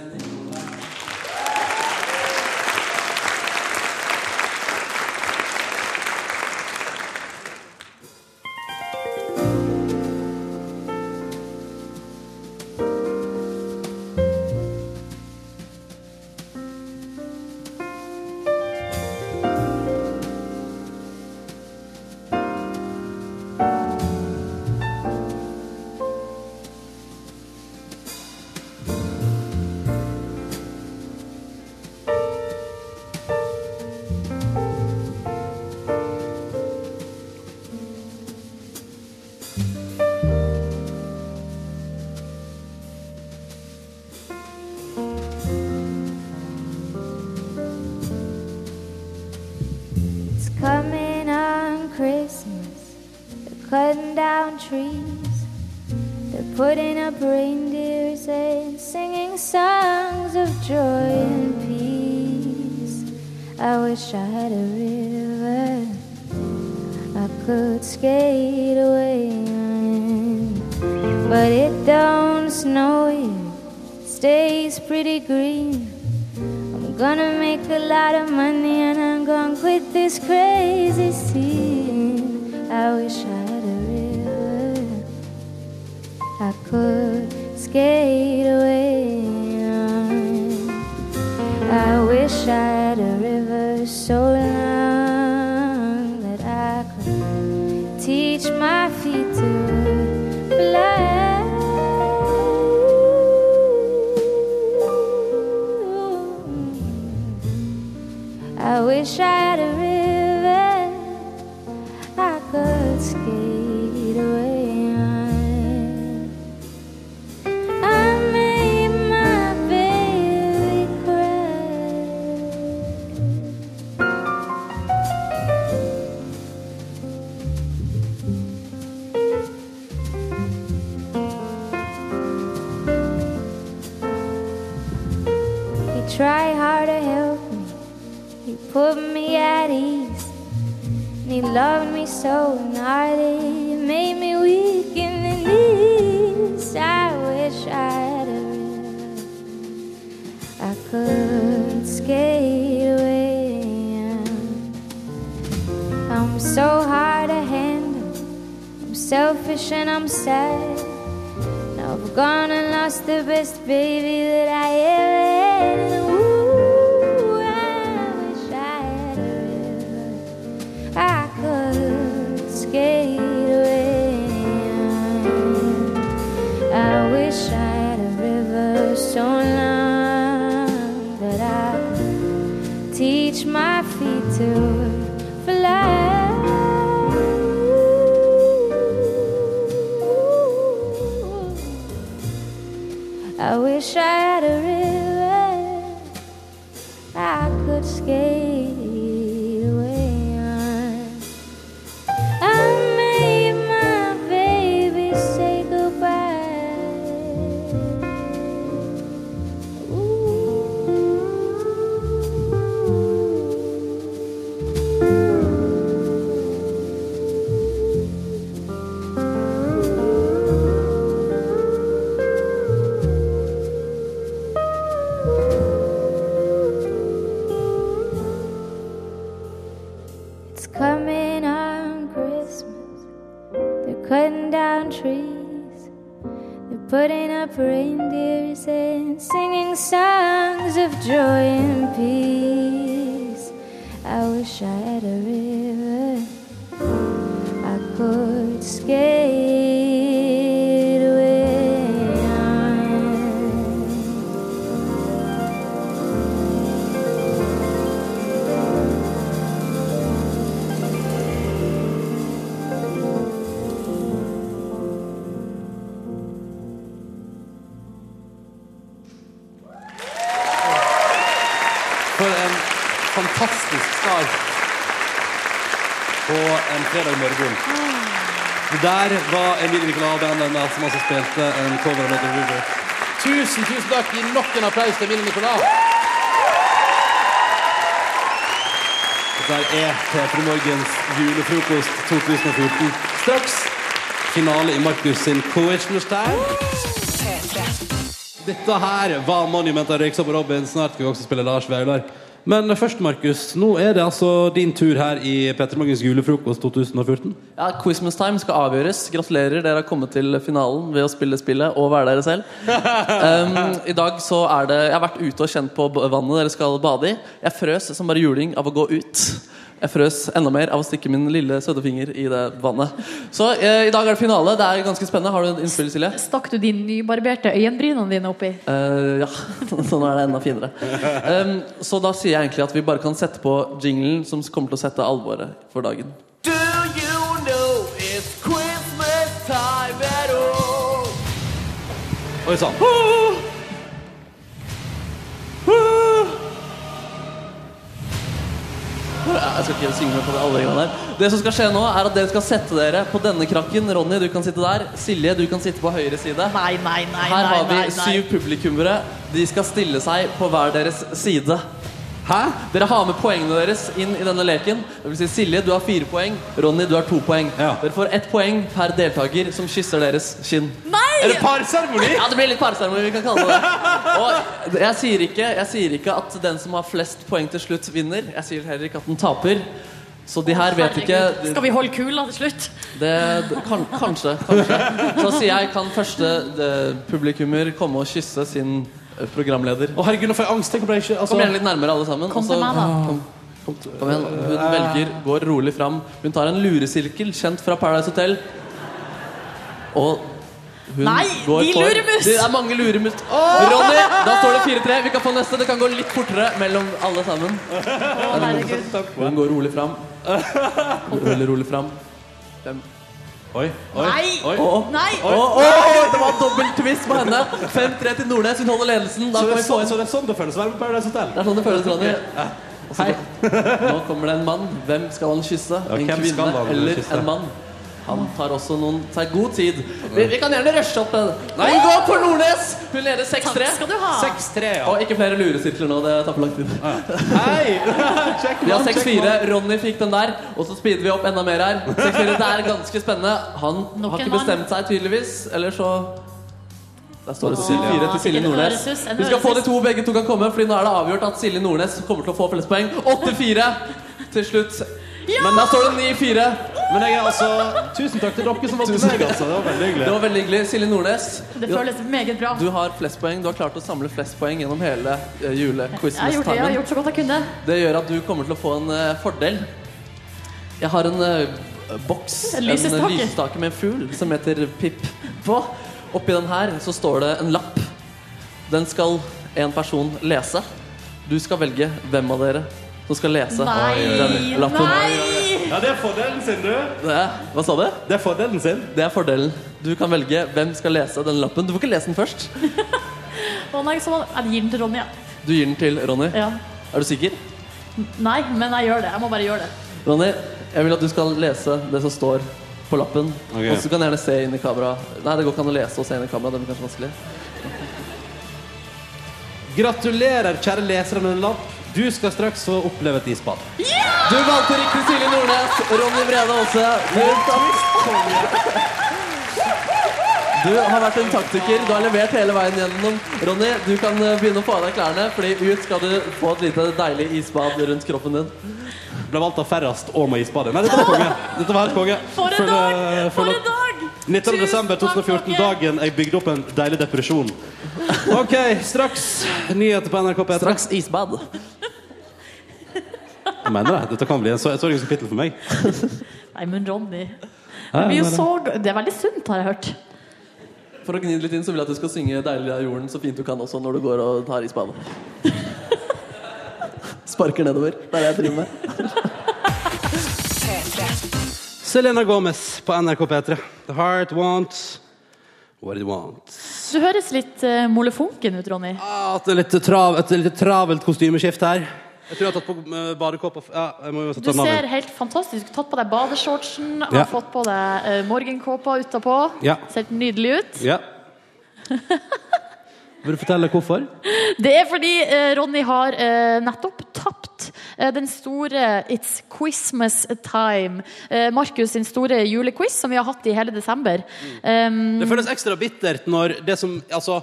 selfish and I'm sad. I've gone and lost the best baby that I ever. Var Emilie Nicolas og bandet hennes som altså spilte en cover av Lotto River. Tusen, tusen takk. Gi nok en applaus til Emilie Nicolas. Dette er P3 Morgens julefrokost 2014. Straks finale i Markus sin Coachers Dette her var Monument av Røyksopp og Robin. Snart skal vi også spille Lars Vaular. Men først, Markus, nå er det altså din tur her i P3 Morgens julefrokost 2014. Ja, Quizmas time skal avgjøres. Gratulerer, dere har kommet til finalen ved å spille spillet og være dere selv. Um, I dag så er det Jeg har vært ute og kjent på vannet dere skal bade i. Jeg frøs som bare juling av å gå ut. Jeg frøs enda mer av å stikke min lille søddefinger i det vannet. Så eh, i dag er det finale. Det er ganske spennende. Har du en innspill, Silje? Stakk du de nybarberte øyenbrynene dine oppi? Eh, ja, sånn er det enda finere. Um, så da sier jeg egentlig at vi bare kan sette på jinglen som kommer til å sette alvoret for dagen. Do you know it's Christmas time at all? Oi sann. Jeg skal ikke synge med på det alle greiene der. Det som skal skje nå, er at dere skal sette dere på denne krakken. Ronny, du kan sitte der. Silje, du kan sitte på høyre side. Nei, nei, nei, Her har vi syv publikummere. De skal stille seg på hver deres side. Hæ? Dere har med poengene deres inn i denne leken. Det vil si Silje, du har fire poeng. Ronny, du har to poeng. Dere får ett poeng per deltaker som kysser deres kinn. Nei! Er det parseremoni? Ja, det blir litt parseremoni. Vi kan kalle det det. Og jeg sier, ikke, jeg sier ikke at den som har flest poeng til slutt, vinner. Jeg sier heller ikke at den taper. Så de her vet ikke Skal vi holde kula til slutt? det, det, kan, Kanskje. kanskje Så sier jeg kan første det, publikummer komme og kysse sin eh, programleder. Å herregud, nå får jeg angst. Tenk om jeg ikke altså... Kom gjerne litt nærmere, alle sammen. Kom til meg, da. Kom, kom, kom igjen. Hun velger, går rolig fram. Hun tar en luresirkel kjent fra Paradise Hotel. Og hun Nei, går de for luremus! Det er mange luremus. Ronny, da står det 4-3. Vi kan få neste. Det kan gå litt fortere mellom alle sammen. herregud. Hun går rolig fram. Veldig rolig fram. Fem. Oi, oi, Nei! oi. Å. Nei! Å, å, det var dobbelt twist på henne. 5-3 til Nordnes. Hun holder ledelsen. Da Så kan det, vi er få så, det er sånn det føles å være på Paradise Hotel? det er sånn det føles, Ronny. Hei. Nå kommer det en mann. Hvem skal han kysse? Ja, En hvem skal kvinne han eller kysse? en mann? Han tar også noen tar god tid. Vi, vi kan gjerne rushe opp den. Nei, gå for Nordnes! Hun leder 6-3. Takk skal du ha. 6-3, ja. Og ikke flere luresirkler nå. Det tar for lang tid. Hei! Check Vi har 6-4. Ronny fikk den der. Og så speeder vi opp enda mer her. 6-4, Det er ganske spennende. Han har ikke bestemt seg, tydeligvis. Eller så Der står det 7-4 til Silje Nordnes. Vi skal få de to, begge to kan komme, Fordi nå er det avgjort at Silje Nordnes kommer til å få flest poeng. 8-4 til slutt. Men der står det 9-4. Men jeg er altså Tusen takk til dere som valgte meg, altså. Det var veldig hyggelig. Det var veldig hyggelig. Silje Nordnes, Det føles meget bra. du har flest poeng. Du har klart å samle flest poeng gjennom hele eh, Jeg har gjort det, jeg har julequiz-timen. gjort så godt jeg kunne. Det gjør at du kommer til å få en eh, fordel. Jeg har en eh, boks, En en lysestake. lysestake med en fugl som heter Pip på. Oppi den her så står det en lapp. Den skal en person lese. Du skal velge hvem av dere som skal lese Nei! den lappen. Nei! Ja, det er fordelen sin, du. Det er, hva sa du? Det er fordelen sin. Det er fordelen. Du kan velge hvem skal lese den lappen. Du får ikke lese den først. Å nei, så jeg gir den til Ronny, ja. Du gir den til Ronny. ja. Er du sikker? Nei, men jeg gjør det. Jeg må bare gjøre det. Ronny, jeg vil at du skal lese det som står på lappen. Okay. Og så kan du gjerne se inn i kamera. Nei, det går ikke an å lese og se inn i kamera. Det blir kanskje vanskelig. Gratulerer, kjære lesere med en lapp. Du skal straks få oppleve et isbad. Du valgte riktig Silje Nordnes. Ronny Brede Aase. Du har vært en taktiker. Du har levert hele veien gjennom. Ronny, du kan eh, begynne å få av deg klærne, Fordi ut skal du få et lite deilig isbad rundt kroppen din. Ble valgt av færrest og med isbadet. Nei, dette var konge. Dette var helt konge. For en dag! For en dag! 19. desember 2014, dagen jeg bygde opp en deilig depresjon. Ok, straks nyheter på NRK P3. Straks isbad. Jeg mener det. Dette kan bli et sorgens for meg. Nei, men Ronny det, blir jo så, det er veldig sunt, har jeg hørt. For å gni det litt inn, så vil jeg at du skal synge 'Deilig av jorden' så fint du kan også når du går og tar isbad. Sparker nedover. Det er det jeg driver med. Selena Gomez på NRK P3. The heart wants what it wants. Du høres litt uh, molefonken ut, Ronny. Ah, et er litt trav, et litt travelt kostymeskift her. Jeg tror jeg har tatt på uh, badekåpa Ja, jeg må jo Du ser helt fantastisk ut. Tatt på deg badeshortsen, har Ja. fått på deg eh, morgenkåpa utapå. Ja. Ser nydelig ut. Ja. Vil du fortelle hvorfor? Det er fordi eh, Ronny har eh, nettopp tapt eh, den store It's Christmas Time. Eh, Markus sin store julequiz som vi har hatt i hele desember. Um, Det føles ekstra bittert når det som Altså,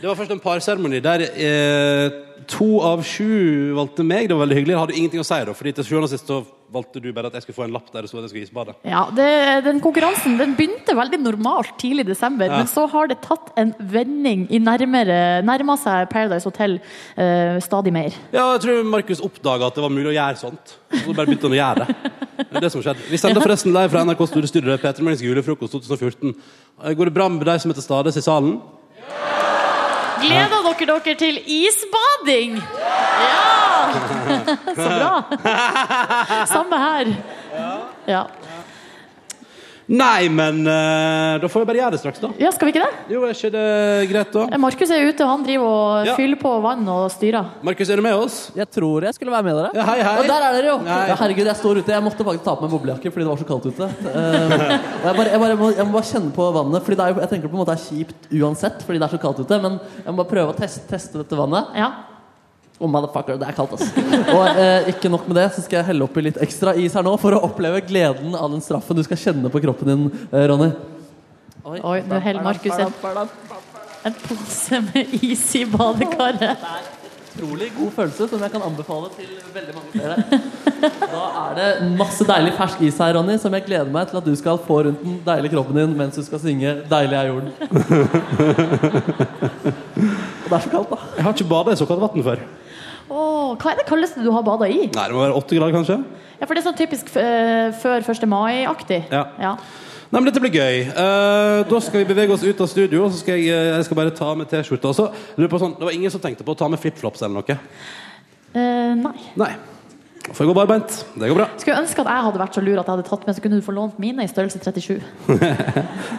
det var først en parseremoni der eh, to av sju valgte meg. Det var veldig hyggelig. Jeg hadde ingenting å si, da, fordi til sjuende og sist så valgte du bare at jeg skulle få en lapp der det sto at jeg skulle isbade. ja, det, den konkurransen den begynte veldig normalt tidlig i desember, Ja. men så har det tatt en vending i nærmere Nærma seg Paradise Hotel eh, stadig mer. Ja, jeg tror Markus oppdaga at det var mulig å gjøre sånt. Så bare begynte han å gjøre det. Det er det som skjedde. Vi sender forresten live fra NRK Store Studio. Det er Peter Morgens julefrokost 2014. Eh, Går det bra med de som er til stades i salen? Gleder dere dere til isbading? Ja! Så bra. Samme her. Ja. Nei, men eh, da får vi bare gjøre det straks, da. ja, skal vi ikke det? Jo, er ikke det greit, da? Markus er ute, han driver og Ja. fyller på vann og styrer. Markus, er du med oss? Jeg tror jeg skulle være med dere. Ja, hei, hei. Og der er dere jo! Hei. Ja, herregud, jeg står ute. Jeg måtte faktisk ta på meg boblejakke fordi det var så kaldt ute. Eh, og jeg, bare, jeg, bare, må, jeg må bare kjenne på vannet. Fordi det er, jo- jeg tenker på en måte det er kjipt uansett fordi det er så kaldt ute. Men jeg må bare prøve å teste, teste dette vannet. Ja. Oh, motherfucker, det er kaldt, altså. Og eh, ikke nok med det, så skal jeg helle oppi litt ekstra is her nå for å oppleve gleden av den straffen du skal kjenne på kroppen din, eh, Ronny. Oi, nå heller Markus en, en pose med is i badekaret. Utrolig god følelse som jeg kan anbefale til veldig mange flere. Da er det masse deilig fersk is her, Ronny, som jeg gleder meg til at du skal få rundt den deilige kroppen din mens du skal synge 'Deilig er jorden'. Og det er så kaldt, da. Jeg har ikke bada i så kaldt vann før. Åh, hva er det kaldeste du har bada i? Nei, det må være åtte grader, kanskje? Ja, for det er sånn typisk eh, før 1. mai-aktig. Ja. Ja. Nei, men Dette blir gøy. Uh, da skal vi bevege oss ut av studio. Og så skal jeg, eh, jeg skal bare ta med T-skjorta. Sånn, Det var ingen som tenkte på å ta med flipflops eller noe? Nei. Nei. Får jeg gå barbeint. Det går bra. Skulle ønske at jeg hadde vært så lur at jeg hadde tatt med, så kunne du få lånt mine i størrelse 37.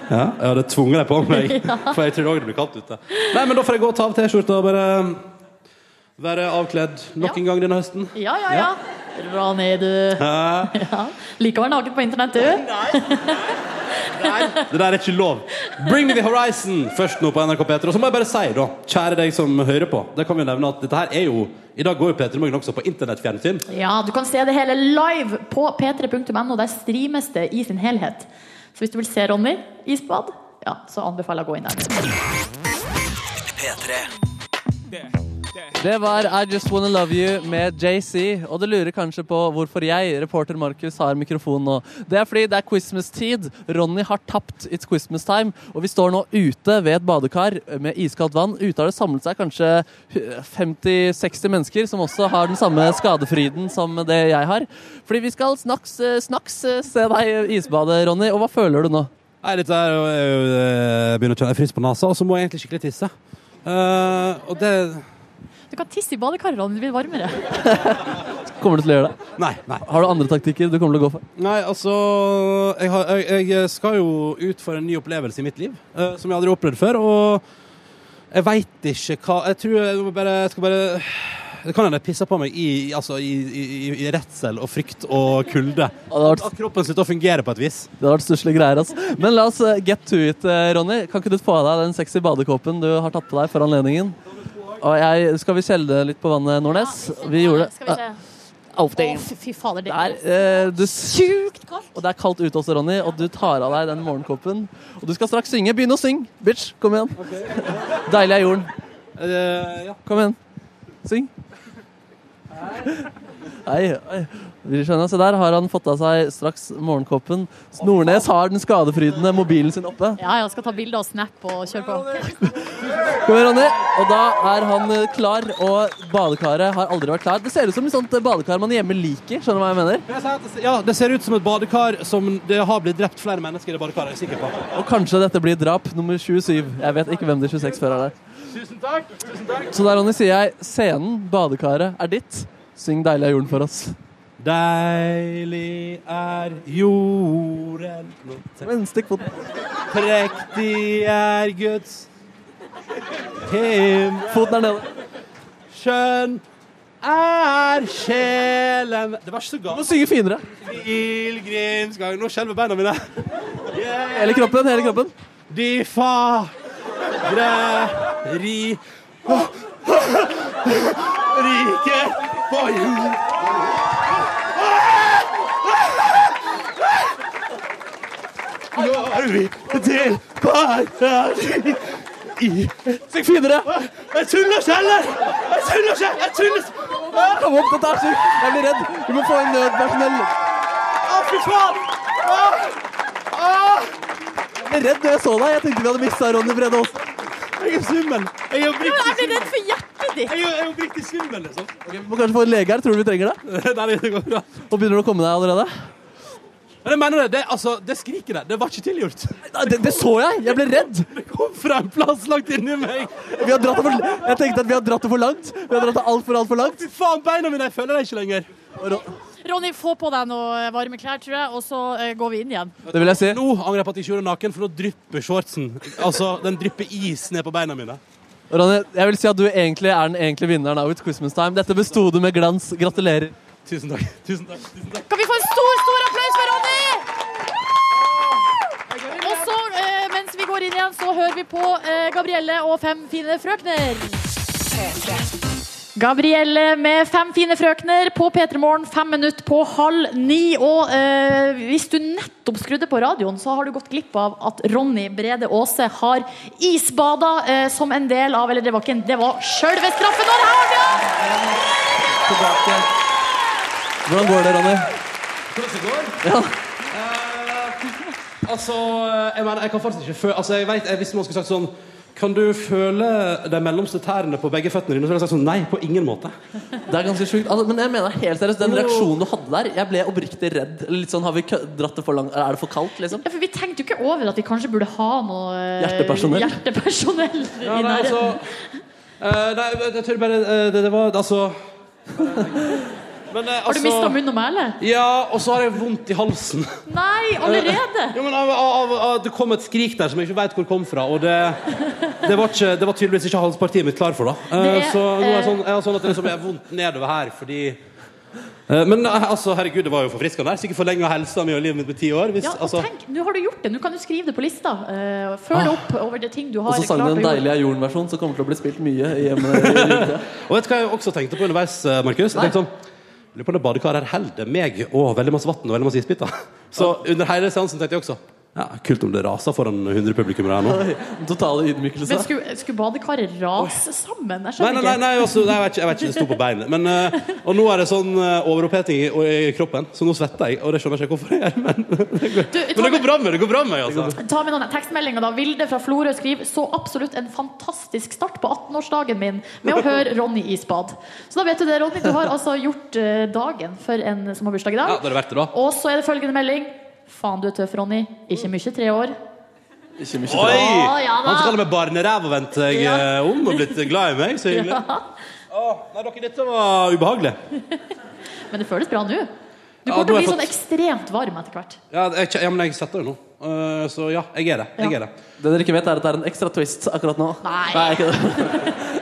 Ja, jeg hadde tvunget deg på meg, for jeg tror òg det blir kaldt ute. Nei, men Da får jeg gå og ta av T-skjorta og bare være avkledd nok en gang denne høsten. Ja, ja, ja. Ronny, du. Hæ? Ja. Liker å være naken på internett, du. Nei. Det der er ikke lov. Bring me the horizon først nå på NRK P3. Og så må jeg bare si, da, kjære deg som hører på, det kan vi jo nevne at dette her er jo I dag går jo P3 Morgen også på internettfjernsyn. Ja, du kan se det hele live på p3.no. Der streames det i sin helhet. Så hvis du vil se Ronny isbad, ja, så anbefaler jeg å gå inn der. Det var I Just Wanna Love You med JC. Og du lurer kanskje på hvorfor jeg, reporter Markus, har mikrofon nå. Det er fordi det er Christmas-tid. Ronny har tapt It's Christmas Time. Og vi står nå ute ved et badekar med iskaldt vann. Ute har det samlet seg kanskje 50-60 mennesker som også har den samme skadefryden som det jeg har. Fordi vi skal snaks, snaks se deg isbade, Ronny. Og hva føler du nå? Nei, dette er jo jeg eh, begynner å kjenne frys på nesa, og så må jeg egentlig skikkelig tisse. Uh, og det Du kan tisse i badekaret, Ronny. Det blir varmere. Kommer du til å gjøre det? Nei. nei. Har du andre taktikker du kommer til å gå for? Nei, altså jeg, har, jeg, jeg skal jo ut for en ny opplevelse i mitt liv, uh, som jeg aldri har opplevd før. Og jeg veit ikke hva Jeg tror jeg bare jeg skal bare Det kan hende jeg pisser på meg i, altså, i, i, i redsel og frykt og kulde. At kroppen slutter å fungere på et vis. Det har vært stusslige greier. Altså. Men la oss eh, get to it, eh, Ronny. Kan ikke du få av deg den sexy badekåpen du har tatt på deg for anledningen? Og jeg, skal vi kjelde litt på vannet, Nordnes? Ja, Vi gjorde det. Skal vi se. Oh. Å, fy fader, det Det er, er eh, du, sjukt kaldt. Og det er kaldt ute også, Ronny, og du tar av deg den morgenkåpen. Og du skal straks synge. Begynn å synge, bitch. Kom igjen. Deilig er jorden. Eh, Kom igjen. Syng. Hei, Vi skjønner, Se der har han fått av seg straks morgenkåpen. Nordnes har den skadefrydende mobilen sin oppe. Ja, jeg skal ta bilde og snap og kjøre på. Kom igjen, Ronny. Og da er han eh, klar, og badekaret har aldri vært klar. Det ser ut som et sånt eh, badekar man hjemme liker. Skjønner du hva jeg mener? Ja, Det ser ut som et badekar som det har blitt drept flere mennesker i det badekaret. Jeg er sikker på. Og kanskje dette blir drap nummer 27. Jeg vet ikke hvem de 26 før er der. Tusen takk. Tusen takk. Så der, Ronny, sier jeg scenen, badekaret, er ditt. Syng 'Deilig er jorden' for oss. Deilig er jorden Men stikk foten. Prektig er Guds himmel Foten er nede. Skjønn er sjelen Det var ikke så galt. Du må synge finere. Pilegrimsgang Nå skjelver beina mine. Hele kroppen. hele kroppen De fagre ri... Rike på Nå er vi til paradis i Syng finere! Jeg tuller ikke heller! Jeg tuller ikke! Jeg tuller Kom opp, dette er sykt! Jeg blir redd. Vi må få inn nødpersonell. Å! Jeg ble redd da jeg så deg. Jeg tenkte vi hadde mista Ronny Brede Aase. Jeg er svimmel. Jeg er oppriktig Jeg blir redd for hjertet ditt. Jeg er jeg er oppriktig svimmel, liksom. Vi må kanskje få en lege her. Tror du vi trenger det? Nei, det går bra. Og begynner du å komme deg allerede? Men jeg mener det, det, altså, det skriket der, det var ikke tilgjort. Det, det så jeg! Jeg ble redd. Det kom fra en plass langt inni meg. Vi har dratt det for, jeg tenkte at vi har dratt det for langt. Vi har dratt det altfor, altfor langt. Fy faen, beina mine, jeg føler det ikke lenger. Ronny, få på deg noe varme klær, tror jeg, og så eh, går vi inn igjen. Det vil jeg si. Nå angrer jeg på at jeg ikke gjorde naken, for nå drypper shortsen. Altså, den drypper is ned på beina mine. Ronny, jeg vil si at du egentlig er den egentlige vinneren av It's Christmas Time. Dette besto du med glans. Gratulerer. Tusen takk. Tusen takk. Tusen takk. Kan vi få en stor, stor applaus for Ronny? Og så, eh, mens vi går inn igjen, så hører vi på eh, Gabrielle og Fem fine frøkner. Gabrielle med Fem fine frøkner på P3 Morgen fem minutter på halv ni. Og eh, hvis du nettopp skrudde på radioen, så har du gått glipp av at Ronny Brede Aase har isbada eh, som en del av Eller det var ikke en, det var sjølve straffen! Og her har vi! Tilbake. Hvordan går det, Ronny? Hvordan det går? Ja. Altså, jeg mener, jeg kan faktisk ikke føle Altså, jeg vet, jeg, Hvis man skulle sagt sånn Kan du føle de mellomste tærne på begge føttene dine? Så jeg sånn Nei, på ingen måte. Det er ganske sjukt. Altså, men jeg mener helt seriøst, den reaksjonen du hadde der, jeg ble oppriktig redd. Litt sånn, Har vi dratt det for langt? Er det for kaldt, liksom? Ja, for Vi tenkte jo ikke over at vi kanskje burde ha noe eh, Hjertepersonell. hjertepersonell Ja, i nei, altså nærheten. eh, Nei, jeg tror bare uh, det, det var Altså men, eh, Har du altså- mista munn og mæle? Ja, og så har jeg vondt i halsen. Nei, allerede! Ja, men av, av, av, Det kom et skrik der som jeg ikke vet hvor kom fra. Og det, det, var, ikke, det var tydeligvis ikke halspartiet mitt klar for. da Eh, Det Så nå er jeg eh, sånn, jeg har sånn at det liksom er vondt nedover her fordi eh, Men altså, herregud, det var jo forfriskende. Sikkert forlenga helsa mi og livet mitt med ti år. Hvis, Ja, og altså, tenk, Nå har du gjort det. Nå kan du skrive det på lista. Uh, Følg opp over det ting du har Og så sang du klart en å gjøre. deilig jorden-versjon som kommer til å bli spilt mye i hjemme. Og vet du hva jeg også tenkte på underveis, Markus? Jeg tenkte sånn Lurer på om det badekaret her holder meg og veldig masse vann og veldig masse isbiter. Så under hele seansen tenkte jeg også ja, Kult om det raser foran 100 publikummere her nå. Totale ydmykelse. Men skulle, skulle badekaret rase sammen? Jeg Nei, nei, nei, nei også, nei, jeg, vet ikke, jeg vet ikke, det sto på beinet. Men, eh, og nå er det sånn uh, overoppheting i, i kroppen, så nå svetter jeg. Og det skjønner jeg ikke hvorfor jeg gjør. Men, men det går bra med det går bra med meg, altså. Ta med noen tekstmeldinger da Vilde fra Florø skriver Så absolutt en fantastisk start på 18-årsdagen min Med å høre Ronny Isbad Så da vet du det, Ronny Du har altså gjort eh, dagen For en som har bursdag i dag Ja, det er verdt det, da. Og så er det følgende melding Faen du er tøff, Ronny Ikke mye tre år Ikke mye Oi! Å, ja da. Han skal kaller meg barneræv og vente seg Ja. eh, om og blitt glad i meg. Så hyggelig. Ja. Å, nei, dere, dette var ubehagelig. Men det føles bra nå Du Ja, kommer til å har bli jeg sånn ekstremt varm etter hvert Ja, jeg, ja men jeg setter det nå. Eh, så ja, jeg er det. Jeg er det. Det dere ikke vet, er at det er en ekstra twist akkurat nå. Nei. ikke det.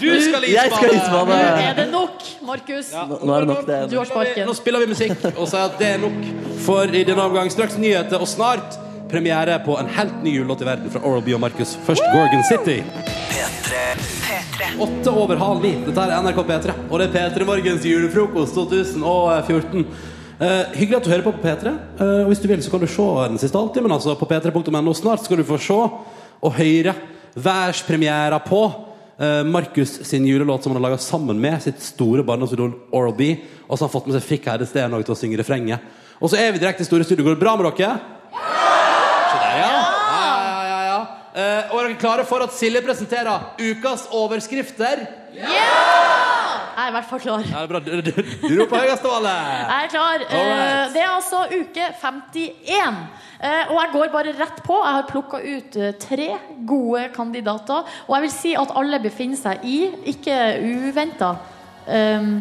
Du skal isbade! Jeg skal isbade. Nå er det nok, Markus Nå, nå er det nok, det. Du har sparken Nå spiller vi musikk og sier at det er nok for i denne omgang. Straks nyheter, og snart premiere på en helt ny julelåt i verden fra Oral B og Markus. Først Gorgon City. Åtte over halv ni. Dette er NRK P3, og det er P3 Morgens julefrokost 2014. Uh, hyggelig at du hører på på P3. Uh, og hvis du vil, så kan du se den siste halvtimen altså, på p3.no. Snart skal du få se og høre værspremiera på eh, Markus sin julelåt som han har laga sammen med sitt store barndomsidol Oral B. Og så har han fått med seg Frikk Steen noe til å synge refrenget. Og så er vi direkte i Store Studio. Går det bra med dere? Ja! der, ja. Ja, ja, ja, ja. Eh, og er dere klare for at Silje presenterer ukas overskrifter? Jeg er i hvert fall klar Ja, det er bra. Du, du, du roper høyest av alle. Jeg er klar. Eh, Det er altså uke 51. Eh, Og jeg går bare rett på. Jeg har plukka ut eh, tre gode kandidater. Og jeg vil si at alle befinner seg i, ikke uventa um,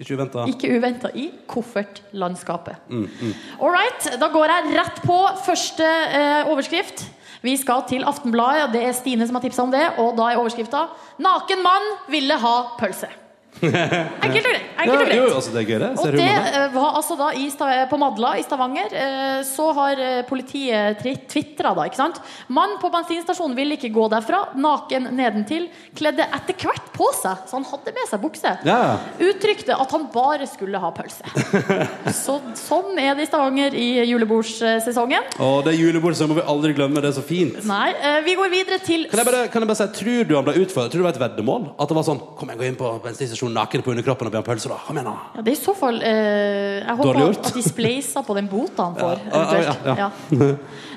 Ikke uventa. Ikke uventa i koffertlandskapet. Mm, mm. All right, da går jeg rett på første eh, overskrift. Vi skal til Aftenbladet, og det er Stine som har tipsa om det. Og da er overskrifta 'Naken mann ville ha pølse'. Enkelt og greit. Enkelt og greit. jo, altså, det er gøy, det. Og eh, var altså da i på Madla i Stavanger. eh, Så har eh, politiet tvitra da, ikke sant. Mann på bensinstasjonen ville ikke gå derfra, naken nedentil. Kledde etter hvert på seg, så han hadde med seg bukse. Ja. Uttrykte at han bare skulle ha pølse. Så, sånn er det i Stavanger i julebordsesongen. Og det er julebord, så må vi aldri glemme. Det er så fint. Nei, vi går videre til Kan jeg, bare, kan jeg bare si, Tror du han ble utfordret? Tror du det var et veddemål? At det var sånn Kom igjen, gå inn på bensinstasjonen naken på underkroppen og om pølse, da. Hva mener han? ja, Det er i så fall eh, Jeg håper at de spleiser på den bota han får. Ja, eventuelt. ja.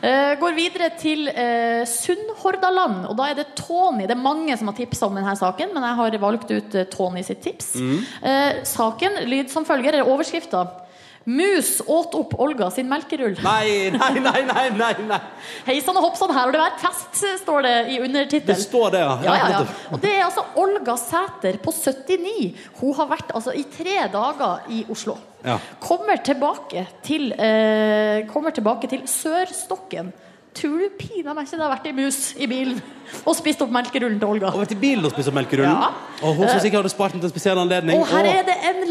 Eh, går videre til uh, Sunnhordaland. Og da er det Tony. Det er mange som har tipsa om denne saken, men jeg har valgt ut eh, Tony sitt tips. Mm. Eh, saken lyd som følger, eller overskrifta. Mus åt opp Olga sin melkerull. Nei, nei, nei, nei, nei, nei. Hei sann og hopp sann, her har det vært fest, står det i undertittelen. Det står det, ja. Ja, ja, ja. Og det er altså Olga Sæter på 79. Hun har vært altså, i tre dager i Oslo. Ja. Kommer tilbake til, eh, kommer tilbake til Sørstokken. Tror du pinadø ikke det har vært ei mus i bilen og spist opp melkerullen til Olga? Og vært i bilen og spist opp melkerullen? Ja. Og hun som sikkert hadde spart den til en spesiell anledning. Og her er det en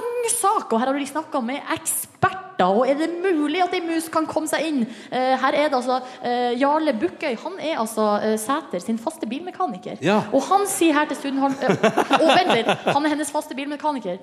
lang sak, og her har de snakka med eksperter. Og er det mulig at ei mus kan komme seg inn? Eh, her er det altså eh, Jarle Bukkøy. Han er altså eh, Sæter sin faste bilmekaniker. Ja. Og han sier her til Sundholm eh, Og vent litt, han er hennes faste bilmekaniker.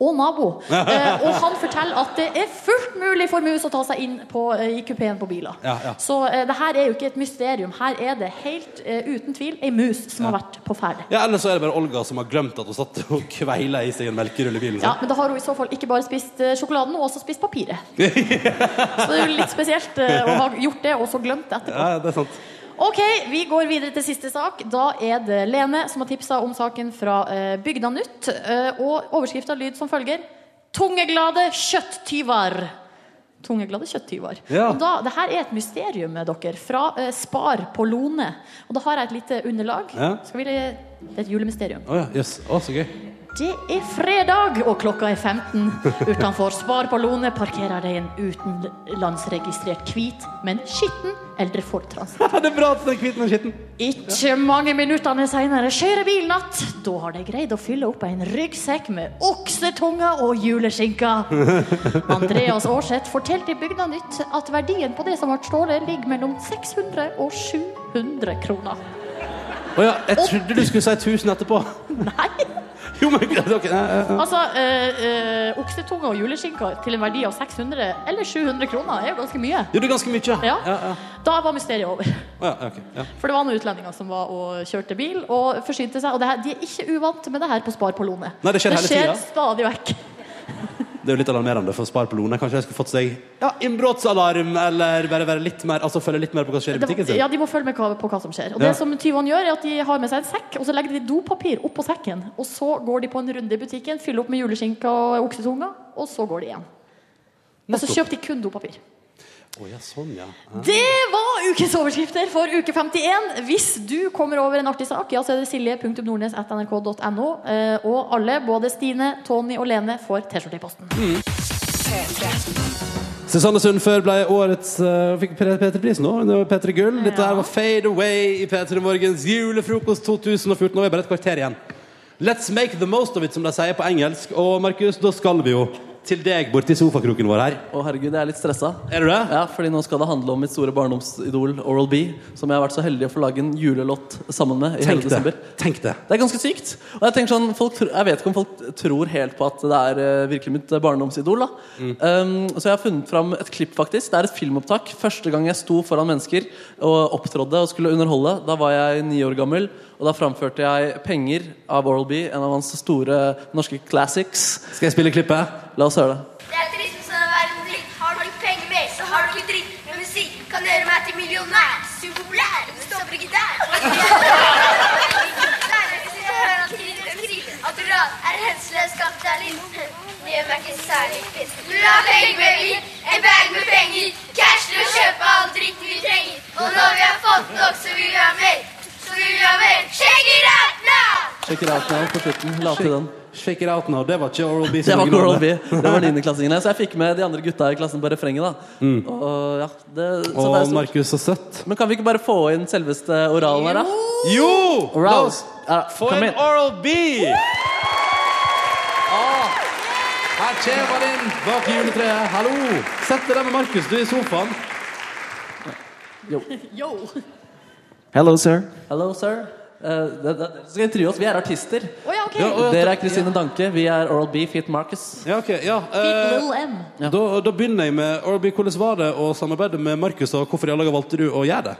Og nabo. Eh, og han forteller at det er fullt mulig for mus å ta seg inn på, eh, i kupeen på biler. Ja, ja. Så eh, det her er jo ikke et mysterium. Her er det helt eh, uten tvil ei mus som har vært på ferde. Ja, Eller så er det bare Olga som har glemt at hun satt og kveila i seg en melkerull i bilen. Ja. Men da har hun i så fall ikke bare spist eh, sjokoladen, hun har også spist papiret. Så det er jo litt spesielt eh, å ha gjort det, og så glemt det etterpå. Ja, det er sant. Ok, vi går videre til siste sak. Da er det Lene som har tipsa om saken fra eh, Bygda Nytt. Eh, og overskrifta lyd som følger Tungeglade kjøtttyver. Tungeglade kjøtttyver. Ja. Og da, det her er et mysterium, med dere, fra eh, Spar på Lone. Og da har jeg et lite underlag. Ja. Skal vi, det er et julemysterium. Oh, ja, yes. Å, så gøy. Det er fredag, og klokka er 15. Utenfor Spar på Lone parkerer det en utenlandsregistrert hvit, men skitten eldre Ford Transit. det er bra at den er hvit men skitten. Ikke mange minuttene senere kjører bilen att. Da har de greid å fylle opp en ryggsekk med oksetunger og juleskinka. Andreas Aarseth fortalte i Bygda Nytt at verdien på det som ble stjålet, ligger mellom 600 og 700 kroner. Å ja, jeg trodde du skulle si 1000 etterpå. Nei! Jo, men okay. Altså, eh, eh, oksetunge og juleskinka til en verdi av 600 eller 700 kroner er jo ganske mye. Jo, det er ganske mye. Ja. ja, ja. Da var mysteriet over. Ja, ok, ja. For det var noen utlendinger som var og kjørte bil og forsynte seg. Og det her, de er ikke uvant med det her på Spar på Lone. Nei, det skjer hele tiden. stadig vekk. Det er jo litt alarmerende for Spar på Lone. Kanskje jeg skulle fått seg ja, innbruddsalarm, eller bare være litt mer, altså følge litt mer på hva som skjer i butikken sin. Ja, De må følge med hva- på hva som skjer. Og Ja. det som tyvene gjør, er at de har med seg en sekk, og så legger de dopapir oppå sekken. Og så går de på en runde i butikken, fyller opp med juleskinke og oksetunger, og så går de igjen. Og så kjøper de kun dopapir. Å ja, sånn, ja. ja. Det var ukens overskrifter for uke 51. Hvis du kommer over en artig sak, ja, så er det silje.nordnes.nrk.no. Eh, Og alle, både Stine, Tony og Lene, får T-skjorte i posten. Susanne Sundfør ble årets uh, fikk P3-pris nå. Det var P3 Gull. Dette her var Fade Away i P3 Morgens julefrokost 2014. Nå er det bare et kvarter igjen. Let's make the most of it, som de sier på engelsk. Og Markus, da skal vi jo til deg borti sofakroken vår her. Å herregud, jeg er litt stressa. Er du det? Ja, fordi nå skal det handle om mitt store barndomsidol Oral B, som jeg har vært så heldig å få lage en julelåt sammen med i hele Tenk det. desember. Tenk det. Det er ganske sykt. Og jeg tenker sånn, folk, jeg vet ikke om folk tror helt på at det er eh, virkelig mitt eh, barndomsidol. Da. Um, så jeg har funnet fram et klipp, faktisk. Det er et filmopptak. Første gang jeg sto foran mennesker og opptrådde og skulle underholde, da var jeg ni år gammel. Og da framførte jeg 'Penger' av Oral B, en av hans store norske classics. Skal jeg spille klippet? La oss høre det. Det er trist å være verden dritt. Har du ikke penger mer, så har du ikke dritt. Men musikk kan gjøre meg til millionær. Superpopulær. Det stopper ikke der. At du er en hensynsløs kapitalist. Det gjør meg ikke særlig piss. Du vil penger, baby. En bag med penger. Cash til å kjøpe all dritten vi trenger. Og når vi har fått nok, så vil vi ha mer. Check it out now! «Shake it out now på slutten. La til den. Shake it out now. Det var ikke Oral B. Det var Oral B. Det var niendeklassingene. Så jeg fikk med de andre gutta i klassen på refrenget. da Og ja, det, så det er Og. Markus, så søtt. Men kan vi ikke bare få inn selveste oralen her, da? Jo! La Oral. oss Ja, få inn. Oral B! Her kommer han inn bak juletreet. Hallo! Sett deg der med Markus, du er i sofaen. Yo. Hello, sir. Hello, sir. Uh, det, det, skal intervjue oss. Vi er artister. Oh, ja, okay. Ja, og- Dere er Kristine Danke. Vi er Oral B, Fit Marcus. Ja, ok. Ja, eh, M. da, da begynner jeg med Oral B. Hvordan var det å samarbeide med Markus, og hvorfor i alle dager valgte du å gjøre det?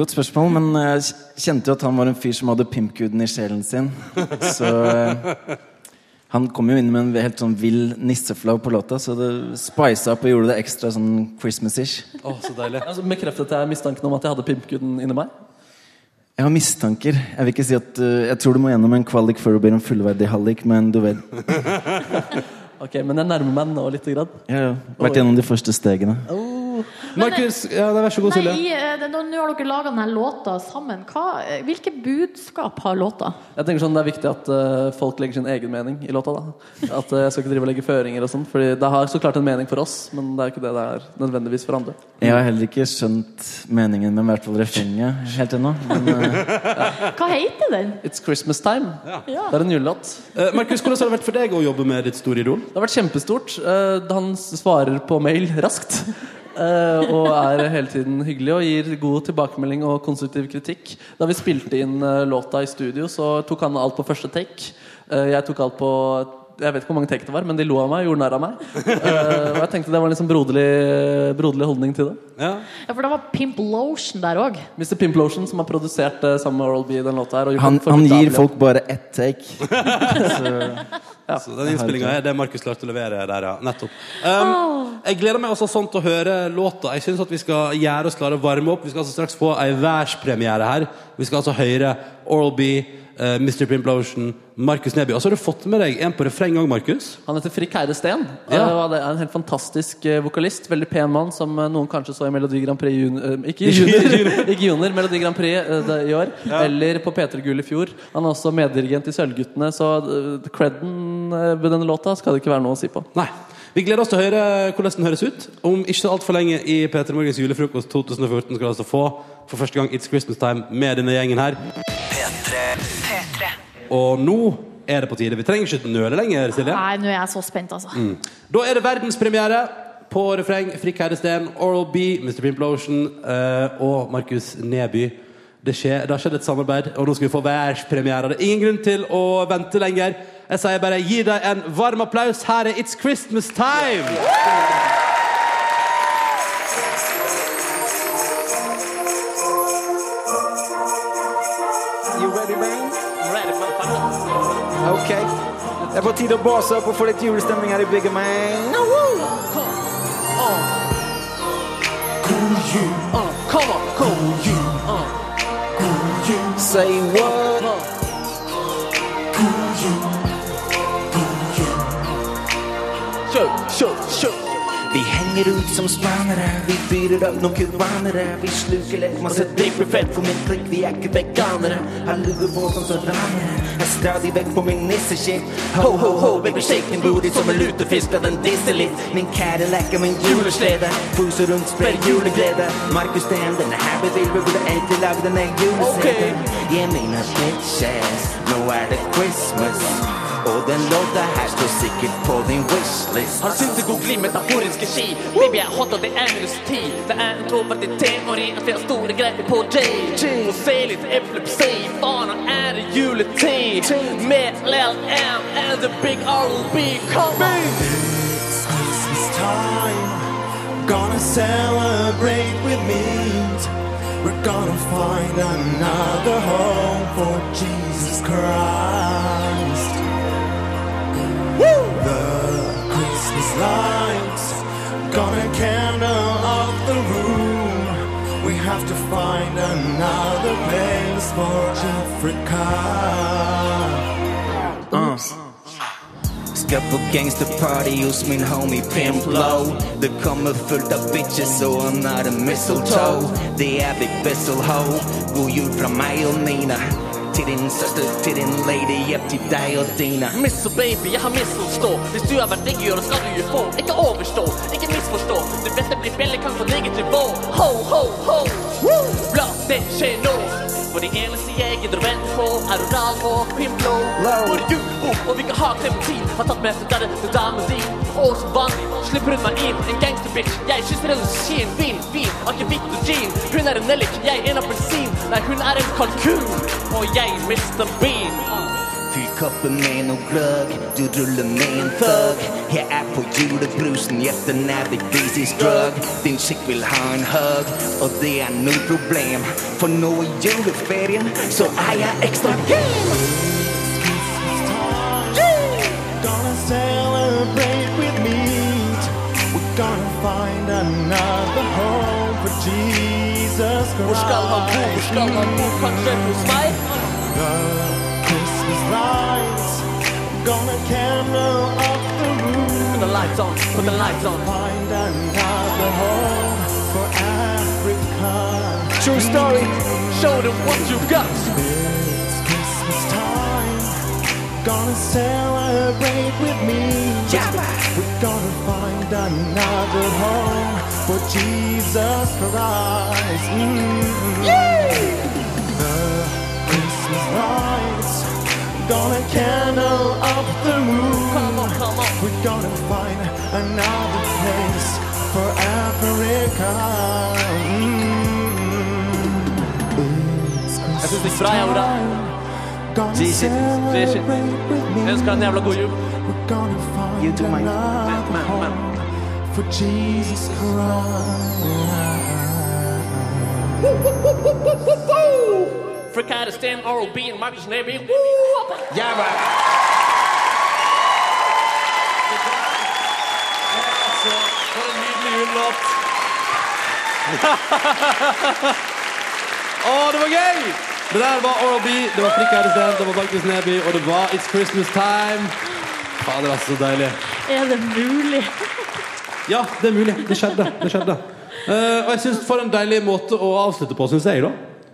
Godt spørsmål, men jeg kjente jo at han var en fyr som hadde pimpguden i sjelen sin. Så eh, han kom jo inn med en helt sånn vill nisseflow på låta, så det spisa opp og gjorde det ekstra sånn Christmas-ish. Oh, så deilig. Altså, bekreftet jeg mistanken om at jeg hadde pimpguden inni meg? Jeg har mistanker. Jeg vil ikke si at uh, Jeg tror du må gjennom en kvalik før du blir en fullverdig hallik, men du vet. Ok, Men jeg nærmer meg nå lite grann. Jeg har vært gjennom de første stegene. Markus, ja, vær så god, Silje. eh, nå, har dere laga denne låta sammen. Hva, eh, hvilke budskap har låta? Jeg tenker sånn Det er viktig at uh, folk legger sin egen mening i låta. da At uh, Jeg skal ikke drive og legge føringer og sånn Fordi det har så klart en mening for oss, men det er ikke det det er nødvendigvis for andre. Jeg har heller ikke skjønt meningen med i hvert fall refrenget helt ennå. Men eh, Hva heter den? It's Christmas Time. Ja. Det er en julelåt. Eh, Markus, hvordan har det vært for deg å jobbe med ditt store idol? Det har vært kjempestort. Eh, Han svarer på mail raskt. Eh, og er hele tiden hyggelig og gir god tilbakemelding og konstruktiv kritikk. Da vi spilte inn eh, låta i studio, så tok han alt på første take. Eh, jeg tok alt på jeg vet ikke hvor mange take det var, men de lo av meg. Gjorde narr av meg. Uh, og jeg tenkte det var en liksom broderlig, broderlig holdning til det. Ja. Ja, For det var Pimp Lotion der òg. Mr. Pimp Lotion, som har produsert uh, sammen med Oral B den låta her. og han, han gir folk bare ett take. Så, Så den innspillinga er det Markus klarte å levere der, ja. Nettopp. Um, jeg gleder meg også sånn til å høre låta. Jeg syns at vi skal gjøre oss klare å varme opp. Vi skal altså straks få ei værspremiere her. Vi skal altså høre Oral B, uh, Mr. Pimplotion, Markus Neby. Og så har du fått med deg en på refreng òg, Markus. Han heter Frikk Heide Steen. Ja. eh, er en helt fantastisk eh, vokalist. Veldig pen mann, som eh, noen kanskje så i Melodi Grand Prix jun eh, Ikke junior, ikke junior Melodi Grand Prix eh, det, i år. Ja. Eller på P3 Gull i fjor. Han er også meddirigent i Sølvguttene, så uh, creden eh, ved denne låta skal det ikke være noe å si på. Nei. Vi gleder oss til å høre hvordan den høres ut. Om ikke så altfor lenge i P3 Morgens julefrokost 2014 skal du altså få for første gang It's Christmas Time med denne gjengen her. Og nå er det på tide. Vi trenger ikke nøle lenger, Silje. Nei, nå er jeg så spent, altså. Mm. Da er det verdenspremiere på refreng. Frikk Herresten, Oral B, Mr. Pimplotion uh, og Markus Neby. Det, skjer, det har skjedd et samarbeid, og nå skal vi få verdenspremiere. Det er ingen grunn til å vente lenger. Jeg sier bare gi deg en varm applaus. Her er It's Christmas Time! You Det er på tide å base opp og få litt julestemning her i bygget, man. God jul. Uh, come on, god jul. Uh, god jul. Say what? God jul. God jul. Kjør, kjør, kjør. Vi henger ut som spanere, vi fyrer opp noen kubanere. Vi sluker lett masse driblefett for min klikk, vi er ikke veganere. Har lurer på som så ranere, er stadig vekk på min nisseskinn. Ho, ho, ho, baby shake din booty som en lutefisk, la den disse litt. Min Cadillac er min juleslede, fuser rundt, sprer juleglede. Markus Steen, denne her bevilger, burde egentlig lage en egen juleserie. Jeg mener bitches, nå er det Christmas. Og den låta her står sikkert på din wishlist. Har syntes god glimt metaforiske ski. Baby, jeg hot, og det er minus ti. Det er en troverdig teori at vi har store greier på J. Få se litt epilepsi. Faen, nå er det juletid. Med Lil M and the big R&B. Come on! It's Christmas time. Gonna celebrate with me. We're gonna find another home for Jesus Christ. Christmas lights gonna candle up the room. We have to find another place for Africa. Uh. Ska på gangsterparty hos min homie Pimp Low Det kommer fullt av bitches har en mistletoe Det er Big Bissel Ho God jul fra meg og Nina Til din søster, til din lady, hjelp til deg og dina. Missel baby, jeg har misforstå. Hvis du har vært digg, det skal du jo få. Ikke overstå, ikke misforstå. Du vet det blir få på eget nivå Ho, ho, ho. Woo! La det skjer nå For det eneste jeg gidder å vente på, er oral og pimplo. Hvor julebord og vi kan ha klementin, har tatt med seg denne til damen din. Og som vanlig slipper hun meg inn, en gangsterbitch. Jeg kysser hennes skinn, vin, vin, akevitt og gin. Hun er en nellik, jeg en appelsin. Nei, hun er en kalkun, og jeg mister Bean. Fyll koppen med noe gløgg, du ruller med en thug. Jeg er på julebrusen, hjertet er the easiest drug. Din chick vil ha en hug, og det er null problem. For nå i juleferien, så er jeg ekstra game. Gonna celebrate with meat. We're gonna find another home for Jesus Christ. Hvor skal man bo? Hvor skal man bo? Kanskje hos meg? The Christmas lights. Gonna candle up the room. Put the lights on, put the lights on. Find another home for Africa. True story. Show them what you got. It's Christmas time. Gonna celebrate with me. We're gonna find another home for Jesus Christ. Mm. The Christmas lights. Gonna candle up the room. Come on, come on. We're gonna find another place for Africa. Mm. It's Jeg syns det Christmas gikk bra, jeg, Oda. Gonna G-shit. G-shit. celebrate with me. Jeg ønsker deg en jævla god jul. We're gonna find another home for Jesus Christ. Fricative Stan, Oral B, and Marcus Navy. Ja, bra. Så, for en nydelig julelåt. Å, det var gøy! Det der var Oral B, det var Frikk Eidesteen, det var Markus Neby, og det var It's Christmas Time. Fader, det var så deilig. Er det mulig? Ja, det er mulig. Det skjedde. Det skjedde. Uh, og jeg synes For en deilig måte å avslutte på, syns jeg. da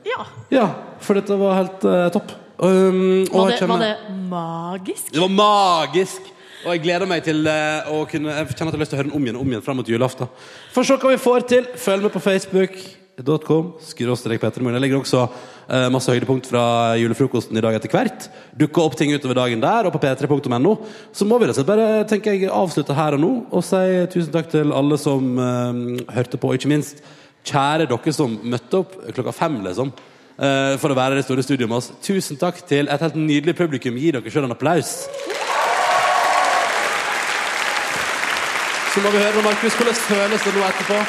Ja. Ja, For dette var helt eh, topp. Um, og Var jeg det, var kjenner- det magisk? Det var magisk! Og jeg gleder meg til eh, å kunne Jeg kjenner at jeg har lyst til å høre den om igjen og om igjen fram mot julaften. For se hva vi får til. Følg med på facebook.com. skråstrek Petremorgen. Jeg legger også eh, masse høydepunkt fra julefrokosten i dag etter hvert. Dukker opp ting utover dagen der, og på p3.no. Så må vi rett og slett bare tenker jeg, avslutte her og nå og si tusen takk til alle som eh, hørte på, og ikke minst kjære dere som møtte opp klokka fem, liksom. Eh, for å være i det store studioet med oss. Tusen takk til et helt nydelig publikum. Gi dere sjøl en applaus. Så må vi høre Markus. Hvordan føles det nå etterpå?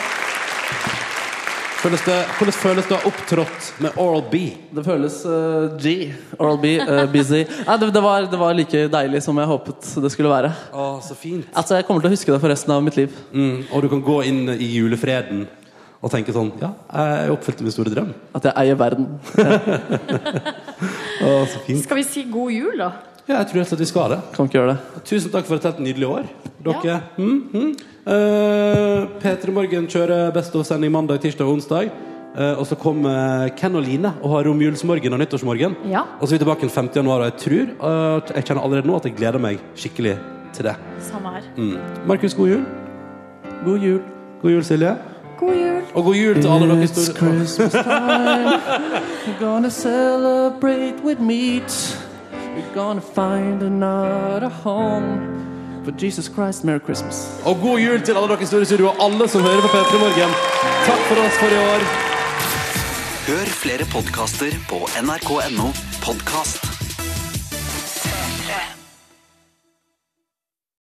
Føles det, hvordan føles det å ha opptrådt med Oral B? Det føles uh, G. Oral B. uh, busy. Nei, det, det, var, det var like deilig som jeg håpet det skulle være. Å, så fint. Altså, Jeg kommer til å huske det for resten av mitt liv. Mm, og du kan gå inn i julefreden og tenke sånn Ja, jeg oppfylte min store drøm. At jeg eier verden. Å, så fint. Skal vi si god jul, da? Ja, jeg tror helt slett vi skal det. Kan ikke gjøre det. Tusen takk for et helt nydelig år. Dere. Mm, mm. Uh, P3 Morgen kjører Best of-sending mandag, tirsdag og onsdag. Uh, og så kommer Ken og Line og har romjulsmorgen og nyttårsmorgen. Ja. Og så er vi tilbake den 5. januar, og jeg tror uh, jeg kjenner allerede nå at jeg gleder meg skikkelig til det. Samme her. Mm. Markus, god jul. God jul. God jul, Silje. God jul. Og god jul til alle dere It's store Christmas time. We're gonna celebrate with meat. We're gonna find another home. For Jesus Christ, Merry Christmas. Og god jul til alle dere store studio, og alle som hører på P3 Morgen. Takk for oss for i år. Hør flere podkaster på nrk.no podkast.